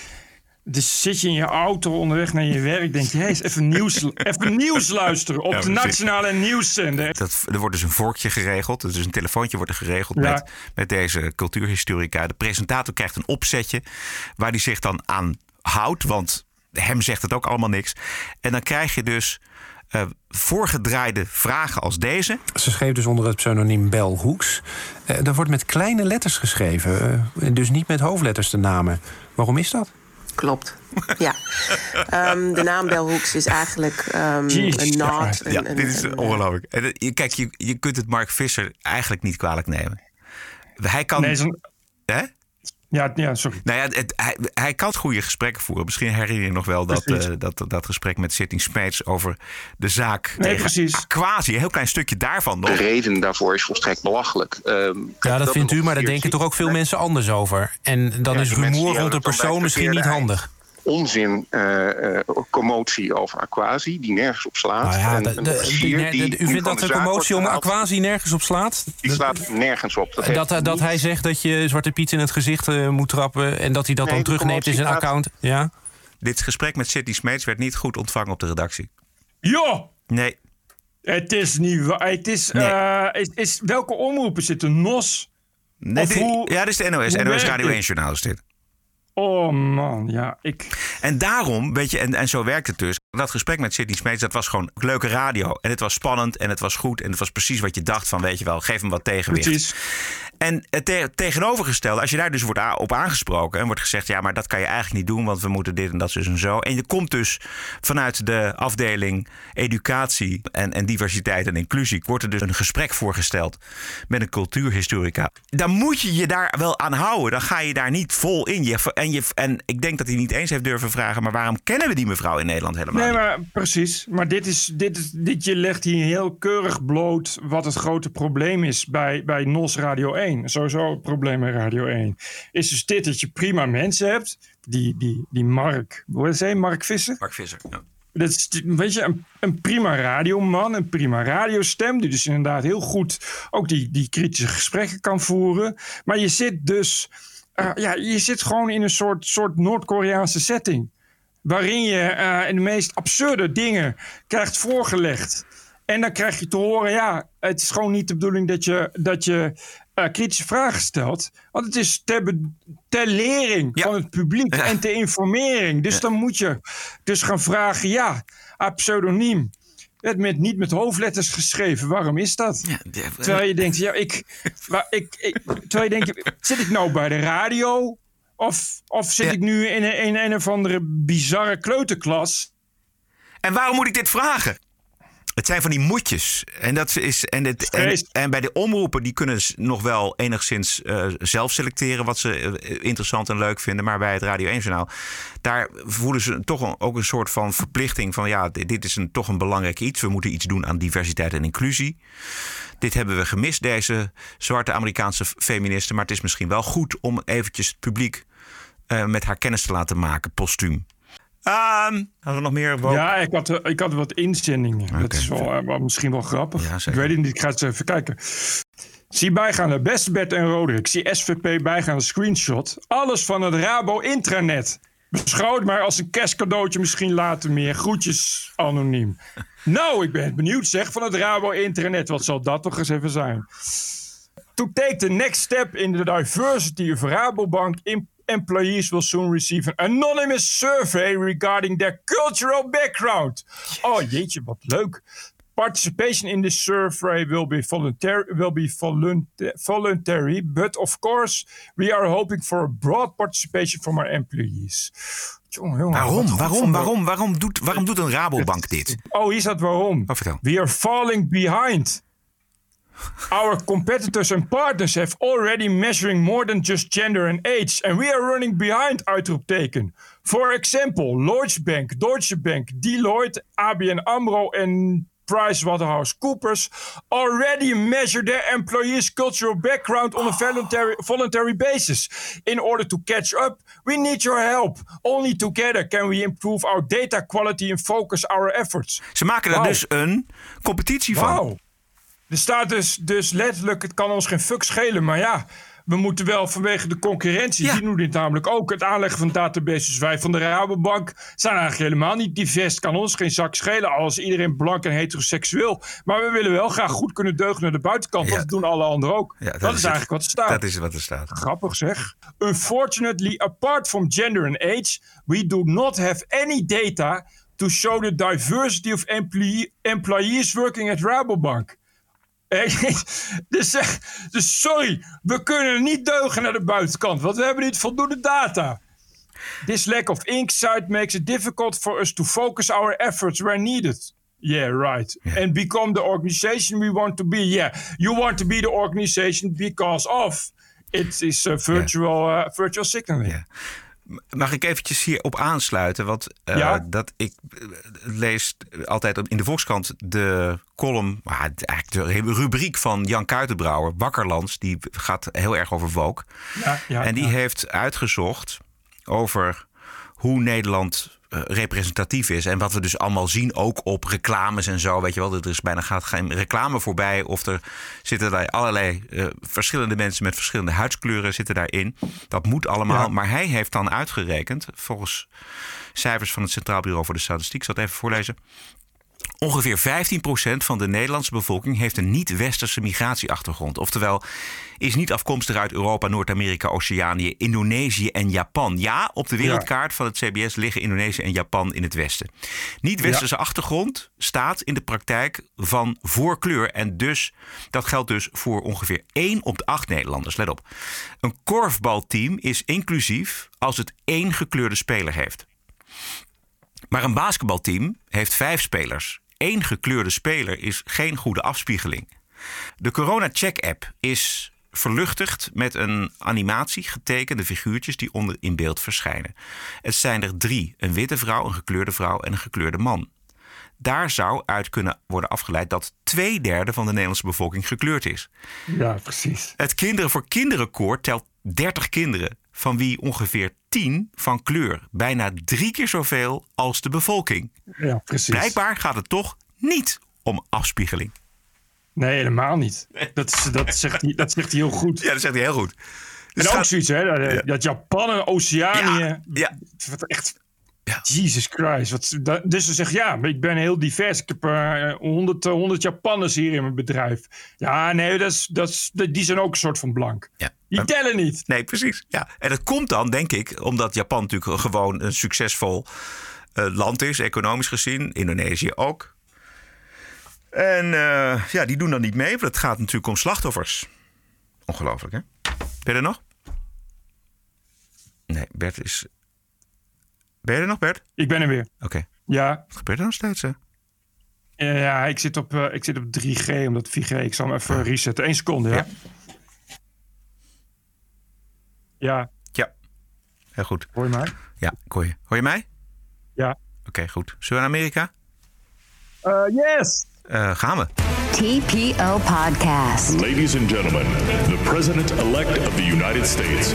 Dus zit je in je auto onderweg naar je werk, denk je, hé, eens even nieuws, *laughs* even nieuws luisteren op Ja, de nationale nieuwszender. Dat, er wordt dus een vorkje geregeld. Dus een telefoontje wordt er geregeld Ja. met, met deze cultuurhistorica. De presentator krijgt een opzetje waar hij zich dan aan houdt. Want hem zegt het ook allemaal niks. En dan krijg je dus eh, voorgedraaide vragen als deze. Ze schreef dus onder het pseudoniem Bel Hoeks. Eh, dat wordt met kleine letters geschreven. eh, dus niet met hoofdletters de namen. Waarom is dat? Klopt. Ja. *laughs* Ehm, de naam Bell Hooks is eigenlijk ehm, Jeez. een nod. Ja, dit is ongelooflijk. En, het- je- Kijk, je, je kunt het Mark Visser eigenlijk niet kwalijk nemen. Hij kan... Nee, Hè? Ja, ja, sorry. Nou ja, het, hij, hij kan goede gesprekken voeren. Misschien herinner je nog wel dat, eh, dat, dat gesprek met Sitting Smeets over de zaak Nee, tegen precies. Aquasi. Een heel klein stukje daarvan nog. De reden daarvoor is volstrekt belachelijk. Ehm, Ja, dat vindt u, maar daar denken toch ook veel mensen anders over. En dan Ja, is rumoer rond de persoon misschien niet handig. Onzin eh, eh, commotie over Aquasi, die nergens op slaat. Nou ja, En de- een de- officier die- u vindt dat de commotie om Aquasi nergens op slaat? Die slaat nergens op. Dat, Dat, heeft dat hij zegt dat je Zwarte Piet in het gezicht eh, moet trappen... en dat hij dat Nee, dan terugneemt in zijn account. Ja? Dit gesprek met Sidney Smeets werd niet goed ontvangen op de redactie. Ja! Nee. Het is niet waar. Het is, Nee. eh, is, is, welke omroepen zitten? NOS? Nee, Of dit- hoe- ja, dit is de NOS. NOS Radio dit? 1 journaal is dit. Oh man, ja, ik... En daarom, weet je, en, en zo werkt het dus. Dat gesprek met Sidney Smeets, dat was gewoon leuke radio. En het was spannend en het was goed. En het was precies wat je dacht van, weet je wel, geef hem wat tegenwicht. Precies. En het te- tegenovergestelde, als je daar dus wordt op aangesproken... en wordt gezegd, ja, maar dat kan je eigenlijk niet doen... want we moeten dit en dat dus en zo. En je komt dus vanuit de afdeling educatie en, en diversiteit en inclusie... wordt er dus een gesprek voorgesteld met een cultuurhistorica. Dan moet je je daar wel aan houden. Dan ga je daar niet vol in. Je, en, je, en ik denk dat hij niet eens heeft durven vragen... maar waarom kennen we die mevrouw in Nederland helemaal Nee, maar precies. Maar dit is, dit is, dit, je legt hier heel keurig bloot wat het grote probleem is bij, bij NOS Radio 1. Sowieso het probleem bij Radio 1. Is dus dit dat je prima mensen hebt. Die, die, die Mark, hoe heet hij? Mark Visser? Mark Visser, ja. Dat is, weet je, een, een prima radioman, een prima radiostem. Die dus inderdaad heel goed ook die, die kritische gesprekken kan voeren. Maar je zit dus, eh, ja, je zit gewoon in een soort, soort Noord-Koreaanse setting. Waarin je eh, de meest absurde dingen krijgt voorgelegd. En dan krijg je te horen, ja, het is gewoon niet de bedoeling dat je, dat je eh, kritische vragen stelt. Want het is ter, be- ter lering van het publiek en ter informering. Dus dan moet je dus gaan vragen, ja, pseudoniem. Het met, niet met hoofdletters geschreven. Waarom is dat? Terwijl je denkt, ja, *laughs* ik, ik, terwijl je denkt, zit ik nou bij de radio? Of, of zit ik nu in een, in een of andere bizarre kleuterklas? En waarom moet ik dit vragen? Het zijn van die moedjes. En, dat is, en, het, en, bij de omroepen, die kunnen nog wel enigszins eh, zelf selecteren wat ze eh, interessant en leuk vinden. Maar bij het Radio 1-journaal, daar voelen ze toch een- ook een soort van verplichting van ja, dit, dit is een, toch een belangrijk iets. We moeten iets doen aan diversiteit en inclusie. Dit hebben we gemist, deze zwarte Amerikaanse feministen. Maar het is misschien wel goed om eventjes het publiek eh, met haar kennis te laten maken, postuum. Ehm hadden we nog meer? Ja, ik had, ik had wat inzendingen. Dat is wel, eh, wel misschien wel grappig. ik weet het niet, ik ga eens even kijken. Zie bijgaande beste Bert en Roderick. Zie SVP bijgaande screenshot. Alles van het Rabo intranet. Beschouw het maar als een kerstcadeautje, misschien later meer. Groetjes anoniem. *laughs* nou, ik ben benieuwd zeg van het Rabo intranet. Wat zal dat toch eens even zijn? To take the next step in the diversity of Rabobank em- employees will soon receive an anonymous survey regarding their cultural background. Oh jeetje, wat leuk. Participation in this survey will be voluntary, will be volunta- voluntary, but of course we are hoping for a broad participation from our employees. Jongen, jongen, wat Waarom? Waarom? Waarom? Waarom doet, waarom doet een Rabobank dit? Oh, hier staat waarom. We are falling behind. Our competitors and partners have already measuring more than just gender and age, and we are running behind, uitroepteken. For example, Lloyds Bank, Deutsche Bank, Deloitte, ABN AMRO en PricewaterhouseCoopers already measure their employees' cultural background on a voluntary, voluntary basis. In order to catch up, we need your help. Only together can we improve our data quality and focus our efforts. Ze maken er Wauw. dus een competitie van. Er staat dus, dus letterlijk, het kan ons geen fuck schelen. Maar ja, we moeten wel vanwege de concurrentie, die doen dit namelijk ook. Het aanleggen van databases. Wij van de Rabobank zijn eigenlijk helemaal niet divers. Kan ons geen zak schelen als iedereen blank en heteroseksueel. Maar we willen wel graag goed kunnen deugen naar de buitenkant. Dat doen alle anderen ook. Ja, dat, dat is, eigenlijk wat er staat. Dat is wat er staat. Grappig zeg. Unfortunately, apart from gender and age, we do not have any data to show the diversity of employee- employees working at Rabobank. Eh, *laughs* dus, eh, dus sorry, we kunnen niet deugen naar de buitenkant, want we hebben niet voldoende data. This lack of insight makes it difficult for us to focus our efforts where needed. Yeah, right. And become the organization we want to be. Yeah, you want to be the organization because of. It is a virtual, uh, virtual signaling. Mag ik eventjes hierop aansluiten? Want eh, Ja? dat ik eh, lees altijd op- in de Volkskrant de column, ah, eigenlijk de rubriek van Jan Kuitenbrouwer, Wakkerlands. Die gaat heel erg over woke. Ja, ja, en die heeft uitgezocht over hoe Nederland representatief is. En wat we dus allemaal zien, ook op reclames en zo. Weet je wel, er is bijna gaat geen reclame voorbij. Of er zitten daar allerlei eh, verschillende mensen met verschillende huidskleuren zitten daarin. Dat moet allemaal. Ja. Maar hij heeft dan uitgerekend, volgens cijfers van het Centraal Bureau voor de Statistiek, ik zal het even voorlezen. Ongeveer 15% van de Nederlandse bevolking heeft een niet-westerse migratieachtergrond. Oftewel, is niet afkomstig uit Europa, Noord-Amerika, Oceanië, Indonesië en Japan. Ja, op de wereldkaart van het CBS liggen Indonesië en Japan in het westen. Niet-westerse achtergrond staat in de praktijk van voorkleur. En dus, dat geldt dus voor ongeveer 1 op de 8 Nederlanders. Let op. Een korfbalteam is inclusief als het één gekleurde speler heeft. Maar een basketbalteam heeft vijf spelers. Eén gekleurde speler is geen goede afspiegeling. De Corona Check app is verluchtigd met een animatie getekende figuurtjes die onder in beeld verschijnen. Het zijn er drie: een witte vrouw, een gekleurde vrouw en een gekleurde man. Daar zou uit kunnen worden afgeleid dat twee derde van de Nederlandse bevolking gekleurd is. Ja, precies. Het Kinderen voor Kinderen koor telt 30 kinderen, van wie ongeveer 10 van kleur. Bijna drie keer zoveel als de bevolking. Ja, precies. Blijkbaar gaat het toch niet om afspiegeling. Nee, helemaal niet. Dat, dat, zegt, hij, dat zegt hij heel goed. Ja, dat zegt hij heel goed. Dus en ook gaat- zoiets, hè? Dat, dat Japan en Oceanië. Ja. Wat echt. Jesus Christ. Wat, dat, dus ze zegt ja, ik ben heel divers. Ik heb eh 100, eh, 100 Japanners hier in mijn bedrijf. Ja, nee, dat is, dat is, die zijn ook een soort van blank. Ja. Die tellen niet. Nee, precies. Ja. En dat komt dan, denk ik, omdat Japan natuurlijk gewoon een succesvol eh, land is, economisch gezien. Indonesië ook. En eh, ja, die doen dan niet mee, want het gaat natuurlijk om slachtoffers. Ongelooflijk, hè? Ben je er nog? Nee, Bert is. Ben je er nog, Bert? Ik ben er weer. Oké. Ja. Wat gebeurt er nog steeds, hè? Eh, ja, ik zit, op, eh, ik zit op 3G, omdat 4G. Ik zal hem even resetten. Eén seconde, ja? Ja. Ja. Ja. Heel goed. Hoor je mij? Ja, ik hoor je. Hoor je mij? Ja. Oké, goed. Zullen we naar Amerika? Uh, yes! Eh, gaan we. TPO Podcast. Ladies and gentlemen, the President elect of the United States.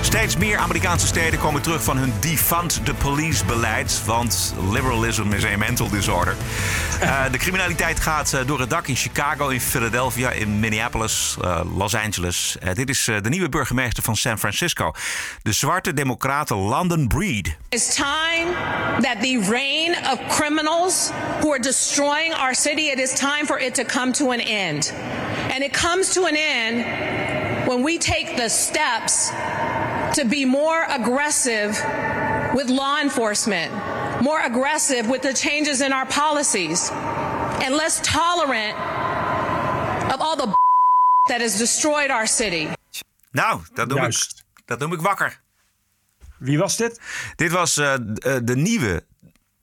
Steeds meer Amerikaanse steden komen terug van hun defund the police beleid. Want liberalism is a mental disorder. *laughs* Eh, de criminaliteit gaat eh, door het dak in Chicago, in Philadelphia, in Minneapolis, eh, Los Angeles. Eh, dit is eh, de nieuwe burgemeester van San Francisco. De zwarte democrate London Breed. It's time that the reign of criminals who are destroying our city, it is time for it to come to an end. And it comes to an end when we take the steps to be more aggressive with law enforcement, more aggressive with the changes in our policies, and less tolerant of all the *laughs* that has destroyed our city. Nou, dat noem, ik, dat noem ik wakker. Wie was dit? Dit was eh, eh, de nieuwe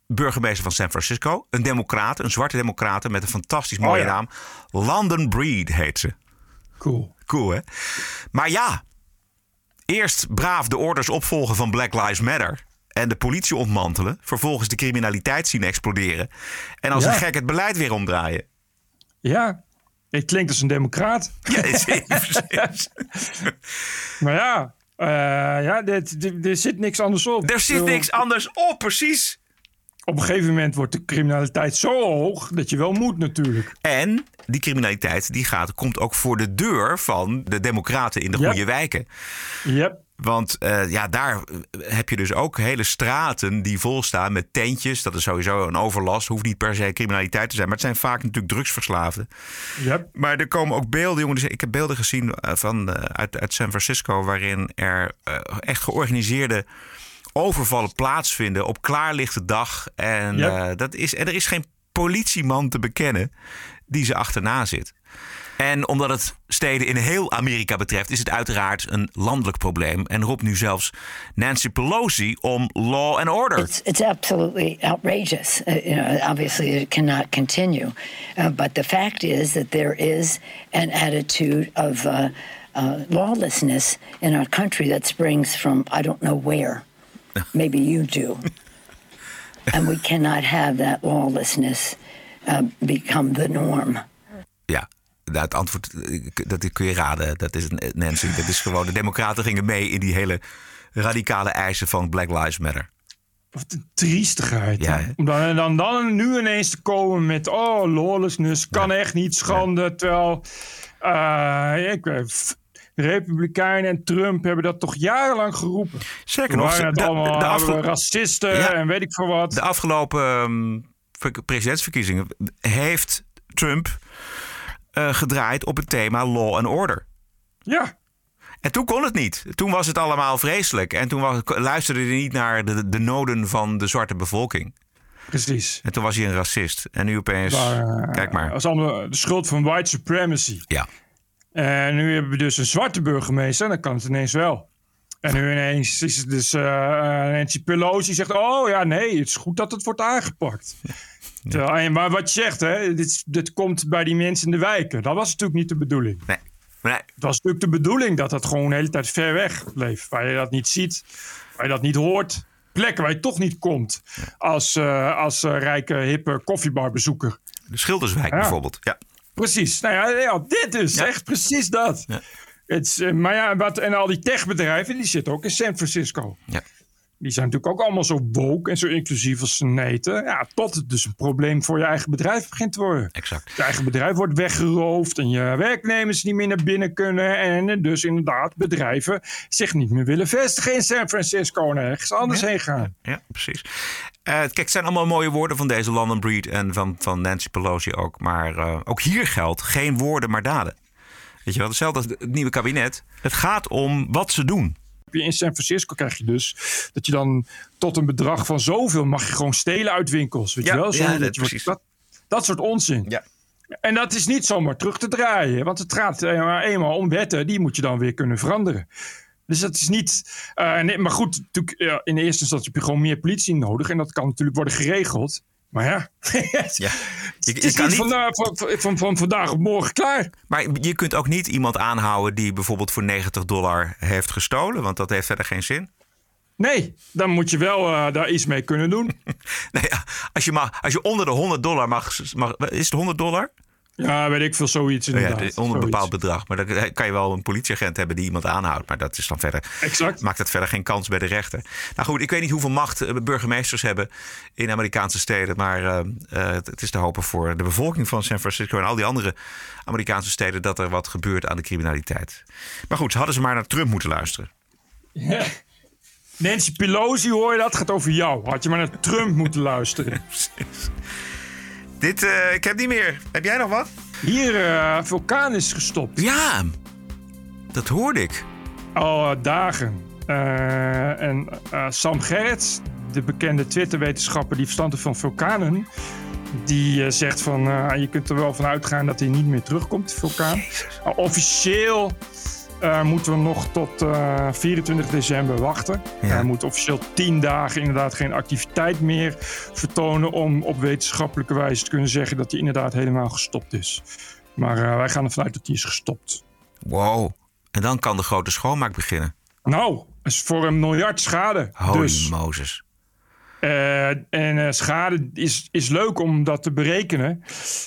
burgemeester van San Francisco. Een democraat, een zwarte democraat met een fantastisch mooie Oh ja. naam. London Breed heet ze. Cool. Cool, hè? Maar ja, Eerst braaf de orders opvolgen van Black Lives Matter en de politie ontmantelen. Vervolgens de criminaliteit zien exploderen. En als Ja. een gek het beleid weer omdraaien. Ja, ik klink als een democraat. Ja, precies. *laughs* Maar ja, eh, ja er zit niks anders op. Er zit niks anders op, precies. Op een gegeven moment wordt de criminaliteit zo hoog dat je wel moet natuurlijk. En die criminaliteit die gaat, komt ook voor de deur van de democraten in de Ja. goede wijken. Yep. Want eh, ja, daar heb je dus ook hele straten die volstaan met tentjes. Dat is sowieso een overlast. Hoeft niet per se criminaliteit te zijn. Maar het zijn vaak natuurlijk drugsverslaafden. Yep. Maar er komen ook beelden, jongens. Ik heb beelden gezien eh, van, eh, uit, uit San Francisco. waarin er eh, echt georganiseerde overvallen plaatsvinden op klaarlichte dag. En, Yep. eh, dat is, en er is geen politieman te bekennen die ze achterna zit. En omdat het steden in heel Amerika betreft, is het uiteraard een landelijk probleem. En roept nu zelfs Nancy Pelosi om law and order. It's, it's absolutely outrageous. Uh, you know, obviously, it cannot continue. Uh, but the fact is that there is an attitude of uh, uh, lawlessness in our country that springs from I don't know where. Maybe you do. *laughs* and we cannot have that lawlessness uh, become the norm. Ja, nou, het antwoord eh, dat kun je raden. Dat is Nancy. Dat is gewoon de Democraten gingen mee in die hele radicale eisen van Black Lives Matter. Wat een triestigheid. Ja. Om dan, dan, dan nu ineens te komen met... oh, lawlessness, kan echt niet, schande. Terwijl, eh, ik weet... f- De Republikeinen en Trump hebben dat toch jarenlang geroepen. Zeker nog. Het De- allemaal de racisten Ja. en weet ik veel wat. De afgelopen ehm, ver- presidentsverkiezingen heeft Trump eh, gedraaid op het thema law and order. Ja. En toen kon het niet. Toen was het allemaal vreselijk. En toen was, luisterde hij niet naar de, de noden van de zwarte bevolking. Precies. En toen was hij een racist. En nu opeens, Maar, eh, kijk maar. Dat is allemaal de schuld van white supremacy. Ja. En nu hebben we dus een zwarte burgemeester. En dan kan het ineens wel. En nu ineens is het dus eh, Nancy Pelosi zegt... oh ja, nee, het is goed dat het wordt aangepakt. Terwijl, en, maar wat je zegt, hè, dit, dit komt bij die mensen in de wijken. Dat was natuurlijk niet de bedoeling. Nee. nee. Het was natuurlijk de bedoeling dat dat gewoon de hele tijd ver weg bleef. Waar je dat niet ziet, waar je dat niet hoort. Plekken waar je toch niet komt als, eh, als eh, rijke, hippe koffiebarbezoeker. De Schilderswijk Ja. bijvoorbeeld. Ja. Precies. Nou ja, ja dit dus. Echt precies dat. Het is, eh, maar ja, wat, en al die techbedrijven, die zitten ook in San Francisco. Ja. Die zijn natuurlijk ook allemaal zo woke en zo inclusief als ze neten. Ja, tot het dus een probleem voor je eigen bedrijf begint te worden. Exact. Je eigen bedrijf wordt weggeroofd en je werknemers niet meer naar binnen kunnen. En dus inderdaad bedrijven zich niet meer willen vestigen in San Francisco en ergens anders heen gaan. Ja, precies. Eh, kijk, het zijn allemaal mooie woorden van deze London Breed en van, van Nancy Pelosi ook. Maar eh, ook hier geldt geen woorden, maar daden. Weet je wel, hetzelfde als het nieuwe kabinet. Het gaat om wat ze doen. In San Francisco krijg je dus dat je dan tot een bedrag van zoveel mag je gewoon stelen uit winkels. Weet Ja, je wel? ja, dat- precies. dat, dat soort onzin. Ja. En dat is niet zomaar terug te draaien. Want het gaat eh, maar eenmaal om wetten. Die moet je dan weer kunnen veranderen. Dus dat is niet. eh, nee, maar goed, natuurlijk, in de eerste instantie heb je gewoon meer politie nodig. En dat kan natuurlijk worden geregeld. Maar ja, *laughs* Ja. Je, het is niet van, van, van, van, van vandaag op morgen klaar. Maar je kunt ook niet iemand aanhouden die bijvoorbeeld voor 90 dollar heeft gestolen. Want dat heeft verder geen zin. Nee, dan moet je wel eh, daar iets mee kunnen doen. *laughs* Nee, ja, als, je mag, als je onder de 100 dollar mag, mag. Is het 100 dollar? Ja, weet ik veel, zoiets ja, inderdaad. de- onder een bepaald bedrag. Maar dan kan je wel een politieagent hebben die iemand aanhoudt. Maar dat is dan verder. Exact. Maakt het verder geen kans bij de rechter. Nou goed, ik weet niet hoeveel macht eh, burgemeesters hebben in Amerikaanse steden. Maar eh, eh, het is te hopen voor de bevolking van San Francisco en al die andere Amerikaanse steden dat er wat gebeurt aan de criminaliteit. Maar goed, hadden ze maar naar Trump moeten luisteren. Ja. Nancy Pelosi, hoor je dat? Gaat over jou. Had je maar naar Trump moeten luisteren. *laughs* Dit, eh, ik heb niet meer. Heb jij nog wat? Hier, eh vulkaan is gestopt. Ja, dat hoorde ik. Al eh, dagen. En Sam Gerrits, de bekende Twitter-wetenschapper die verstand heeft van vulkanen... die zegt van, je kunt er wel van uitgaan dat hij niet meer terugkomt, die vulkaan. Officieel eh, moeten we nog tot eh, 24 december wachten. Hij moet officieel 10 dagen inderdaad geen activiteit meer vertonen... om op wetenschappelijke wijze te kunnen zeggen dat hij inderdaad helemaal gestopt is. Maar eh, wij gaan ervan uit dat hij is gestopt. Wow. En dan kan de grote schoonmaak beginnen. Nou, is voor een miljard schade. Holy dus, Mozes. eh, en eh, schade is, is leuk om dat te berekenen.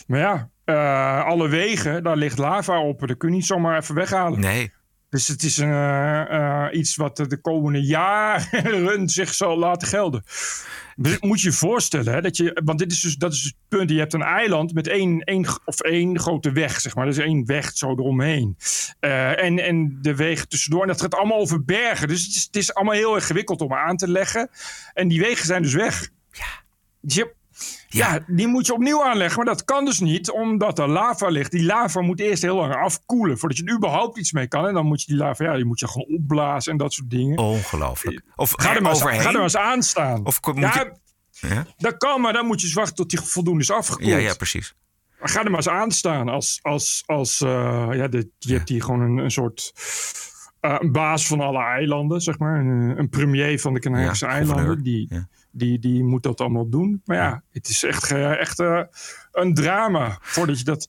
Maar ja, eh, alle wegen, daar ligt lava op. Dat kun je niet zomaar even weghalen. Nee. Dus het is een, eh, eh, iets wat de komende jaren *laughs* zich zal laten gelden. Dus moet je je voorstellen, hè, dat je, want dit is dus, dat is dus het punt. Je hebt een eiland met één, één, of één grote weg, zeg maar. Dus één weg zo eromheen. Eh, en, en de wegen tussendoor. En dat gaat allemaal over bergen. Dus het is, het is allemaal heel ingewikkeld om aan te leggen. En die wegen zijn dus weg. Dus je- ja, die moet je opnieuw aanleggen. Maar dat kan dus niet, omdat er lava ligt. Die lava moet eerst heel lang afkoelen voordat je er überhaupt iets mee kan. En dan moet je die lava, ja, die moet je gewoon opblazen en dat soort dingen. Ongelooflijk. Of Ga er maar eens, overheen. ga er maar eens aan staan. Of moet ja, je- Ja? dat kan, maar dan moet je eens wachten tot die voldoende is afgekoeld. Ja, ja, precies. Maar ga er maar eens aan staan als, als, als eh, ja, je hebt hier gewoon een, een soort eh, een baas van alle eilanden, zeg maar. Een, een premier van de Canarische Ja, eilanden. Die, Ja. Die, die moet dat allemaal doen. Maar ja, het is echt, eh, echt eh, een drama voordat je dat...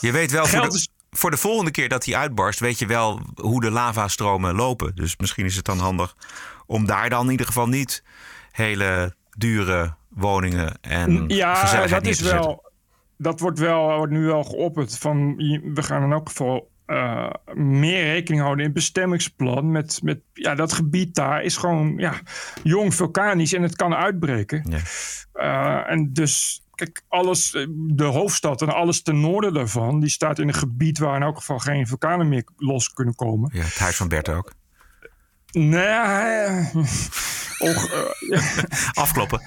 Je weet wel, voor Geld de, is- voor de volgende keer dat hij uitbarst, weet je wel hoe de lavastromen lopen. Dus misschien is het dan handig om daar dan in ieder geval niet hele dure woningen en Ja, gezelligheid dat is zetten. wel. Dat wordt, wel, wordt nu wel geopperd. Van, we gaan in elk geval eh, meer rekening houden in het bestemmingsplan. Met, met ja, dat gebied daar is gewoon ja, jong vulkanisch en het kan uitbreken. Eh, en dus, kijk, alles, eh, de hoofdstad en alles ten noorden daarvan, die staat in een gebied waar in elk geval geen vulkanen meer los kunnen komen. Ja, het huis van Bert ook. Nee, eh, *laughs* och, eh, *laughs* Afkloppen.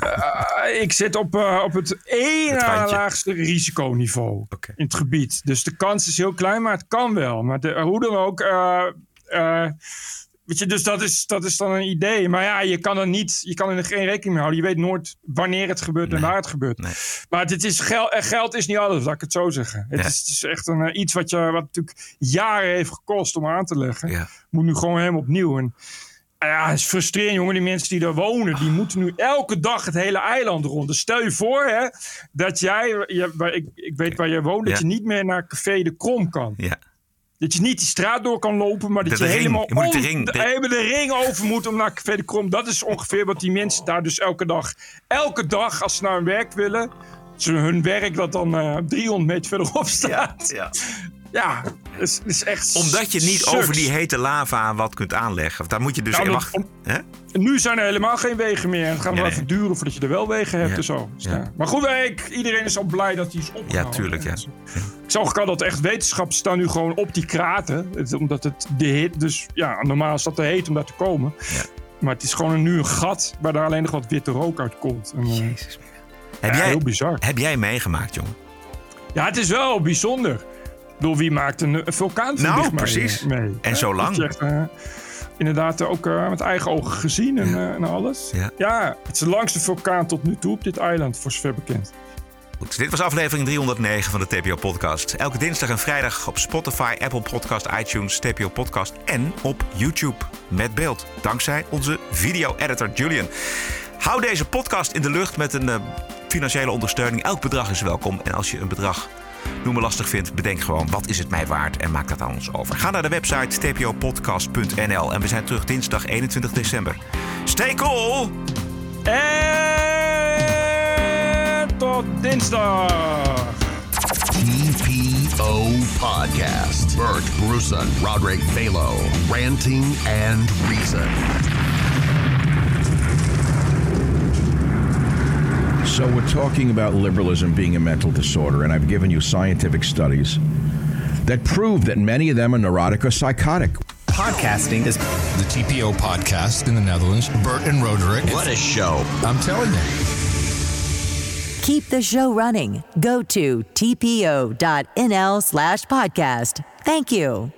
Eh, ik zit op, op het ene Het laagste risiconiveau in het gebied. Dus de kans is heel klein, maar het kan wel. Maar de, hoe dan ook. Eh, eh, weet je, dus dat is, dat is dan een idee. Maar ja, je kan er niet, je kan er geen rekening mee houden. Je weet nooit wanneer het gebeurt en waar het gebeurt. Maar dit is geld, eh, geld is niet alles, laat ik het zo zeggen. Het, Ja. is, het is echt een, eh, iets wat, je, wat natuurlijk jaren heeft gekost om aan te leggen. Ja. Moet nu gewoon helemaal opnieuw. En ja, het is frustrerend, jongen. Die mensen die daar wonen, die moeten nu elke dag het hele eiland rond. Dus stel je voor hè, dat jij, je, waar, ik, ik weet waar jij woont, dat Ja. je niet meer naar Café de Krom kan. Ja. Dat je niet die straat door kan lopen, maar dat De- je ring. helemaal Je moet de ring- de, de- ring over moet om naar Café de Krom. Dat is ongeveer wat die mensen daar dus elke dag, elke dag als ze naar hun werk willen, ze hun werk dat dan eh 300 meter verderop staat. Ja. Ja, is, het is echt Omdat je niet sucks. over die hete lava wat kunt aanleggen. Daar moet je dus Nou, in dat- wacht. Hè? Nu zijn er helemaal geen wegen meer. Het gaat Nee, wel even duren voordat je er wel wegen hebt Ja. en zo. Dus Ja. ja. Maar goed, ik, iedereen is al blij dat hij is Ja, opgehouden. tuurlijk. Ja. Ik zag ook al dat echt wetenschappers staan nu gewoon op die kraten. Het- omdat het de hit, dus ja, normaal is dat te heet om daar te komen. Maar het is gewoon nu een gat waar daar alleen nog wat witte rook uit komt. En, eh, Heb, ja, jij, heel bizar. heb jij meegemaakt, jongen? Ja, het is wel bijzonder. Bedoel, wie maakt een, vulkaan Nou, mee- precies. mee? En zo lang. Echt, eh, inderdaad ook eh, met eigen ogen gezien en, eh, en alles. Ja. het is de langste vulkaan tot nu toe op dit eiland, voor zover bekend. Goed, dit was aflevering 309 van de TPO Podcast. Elke dinsdag en vrijdag op Spotify, Apple Podcast, iTunes, TPO Podcast en op YouTube met beeld. Dankzij onze video-editor Julian. Hou deze podcast in de lucht met een financiële ondersteuning. Elk bedrag is welkom. En als je een bedrag noemen lastig vindt, bedenk gewoon wat is het mij waard en maak dat aan ons over. Ga naar de website tpopodcast.nl en we zijn terug dinsdag 21 december. Stay cool! En tot dinsdag! TPO Podcast. Bert Bruson, Roderick Balo, ranting and reason. So, we're talking about liberalism being a mental disorder, and I've given you scientific studies that prove that many of them are neurotic or psychotic. Podcasting is the TPO podcast in the Netherlands. Bert and Roderick. What a show. I'm telling you. Keep the show running. Go to tpo.nl slash podcast. Thank you.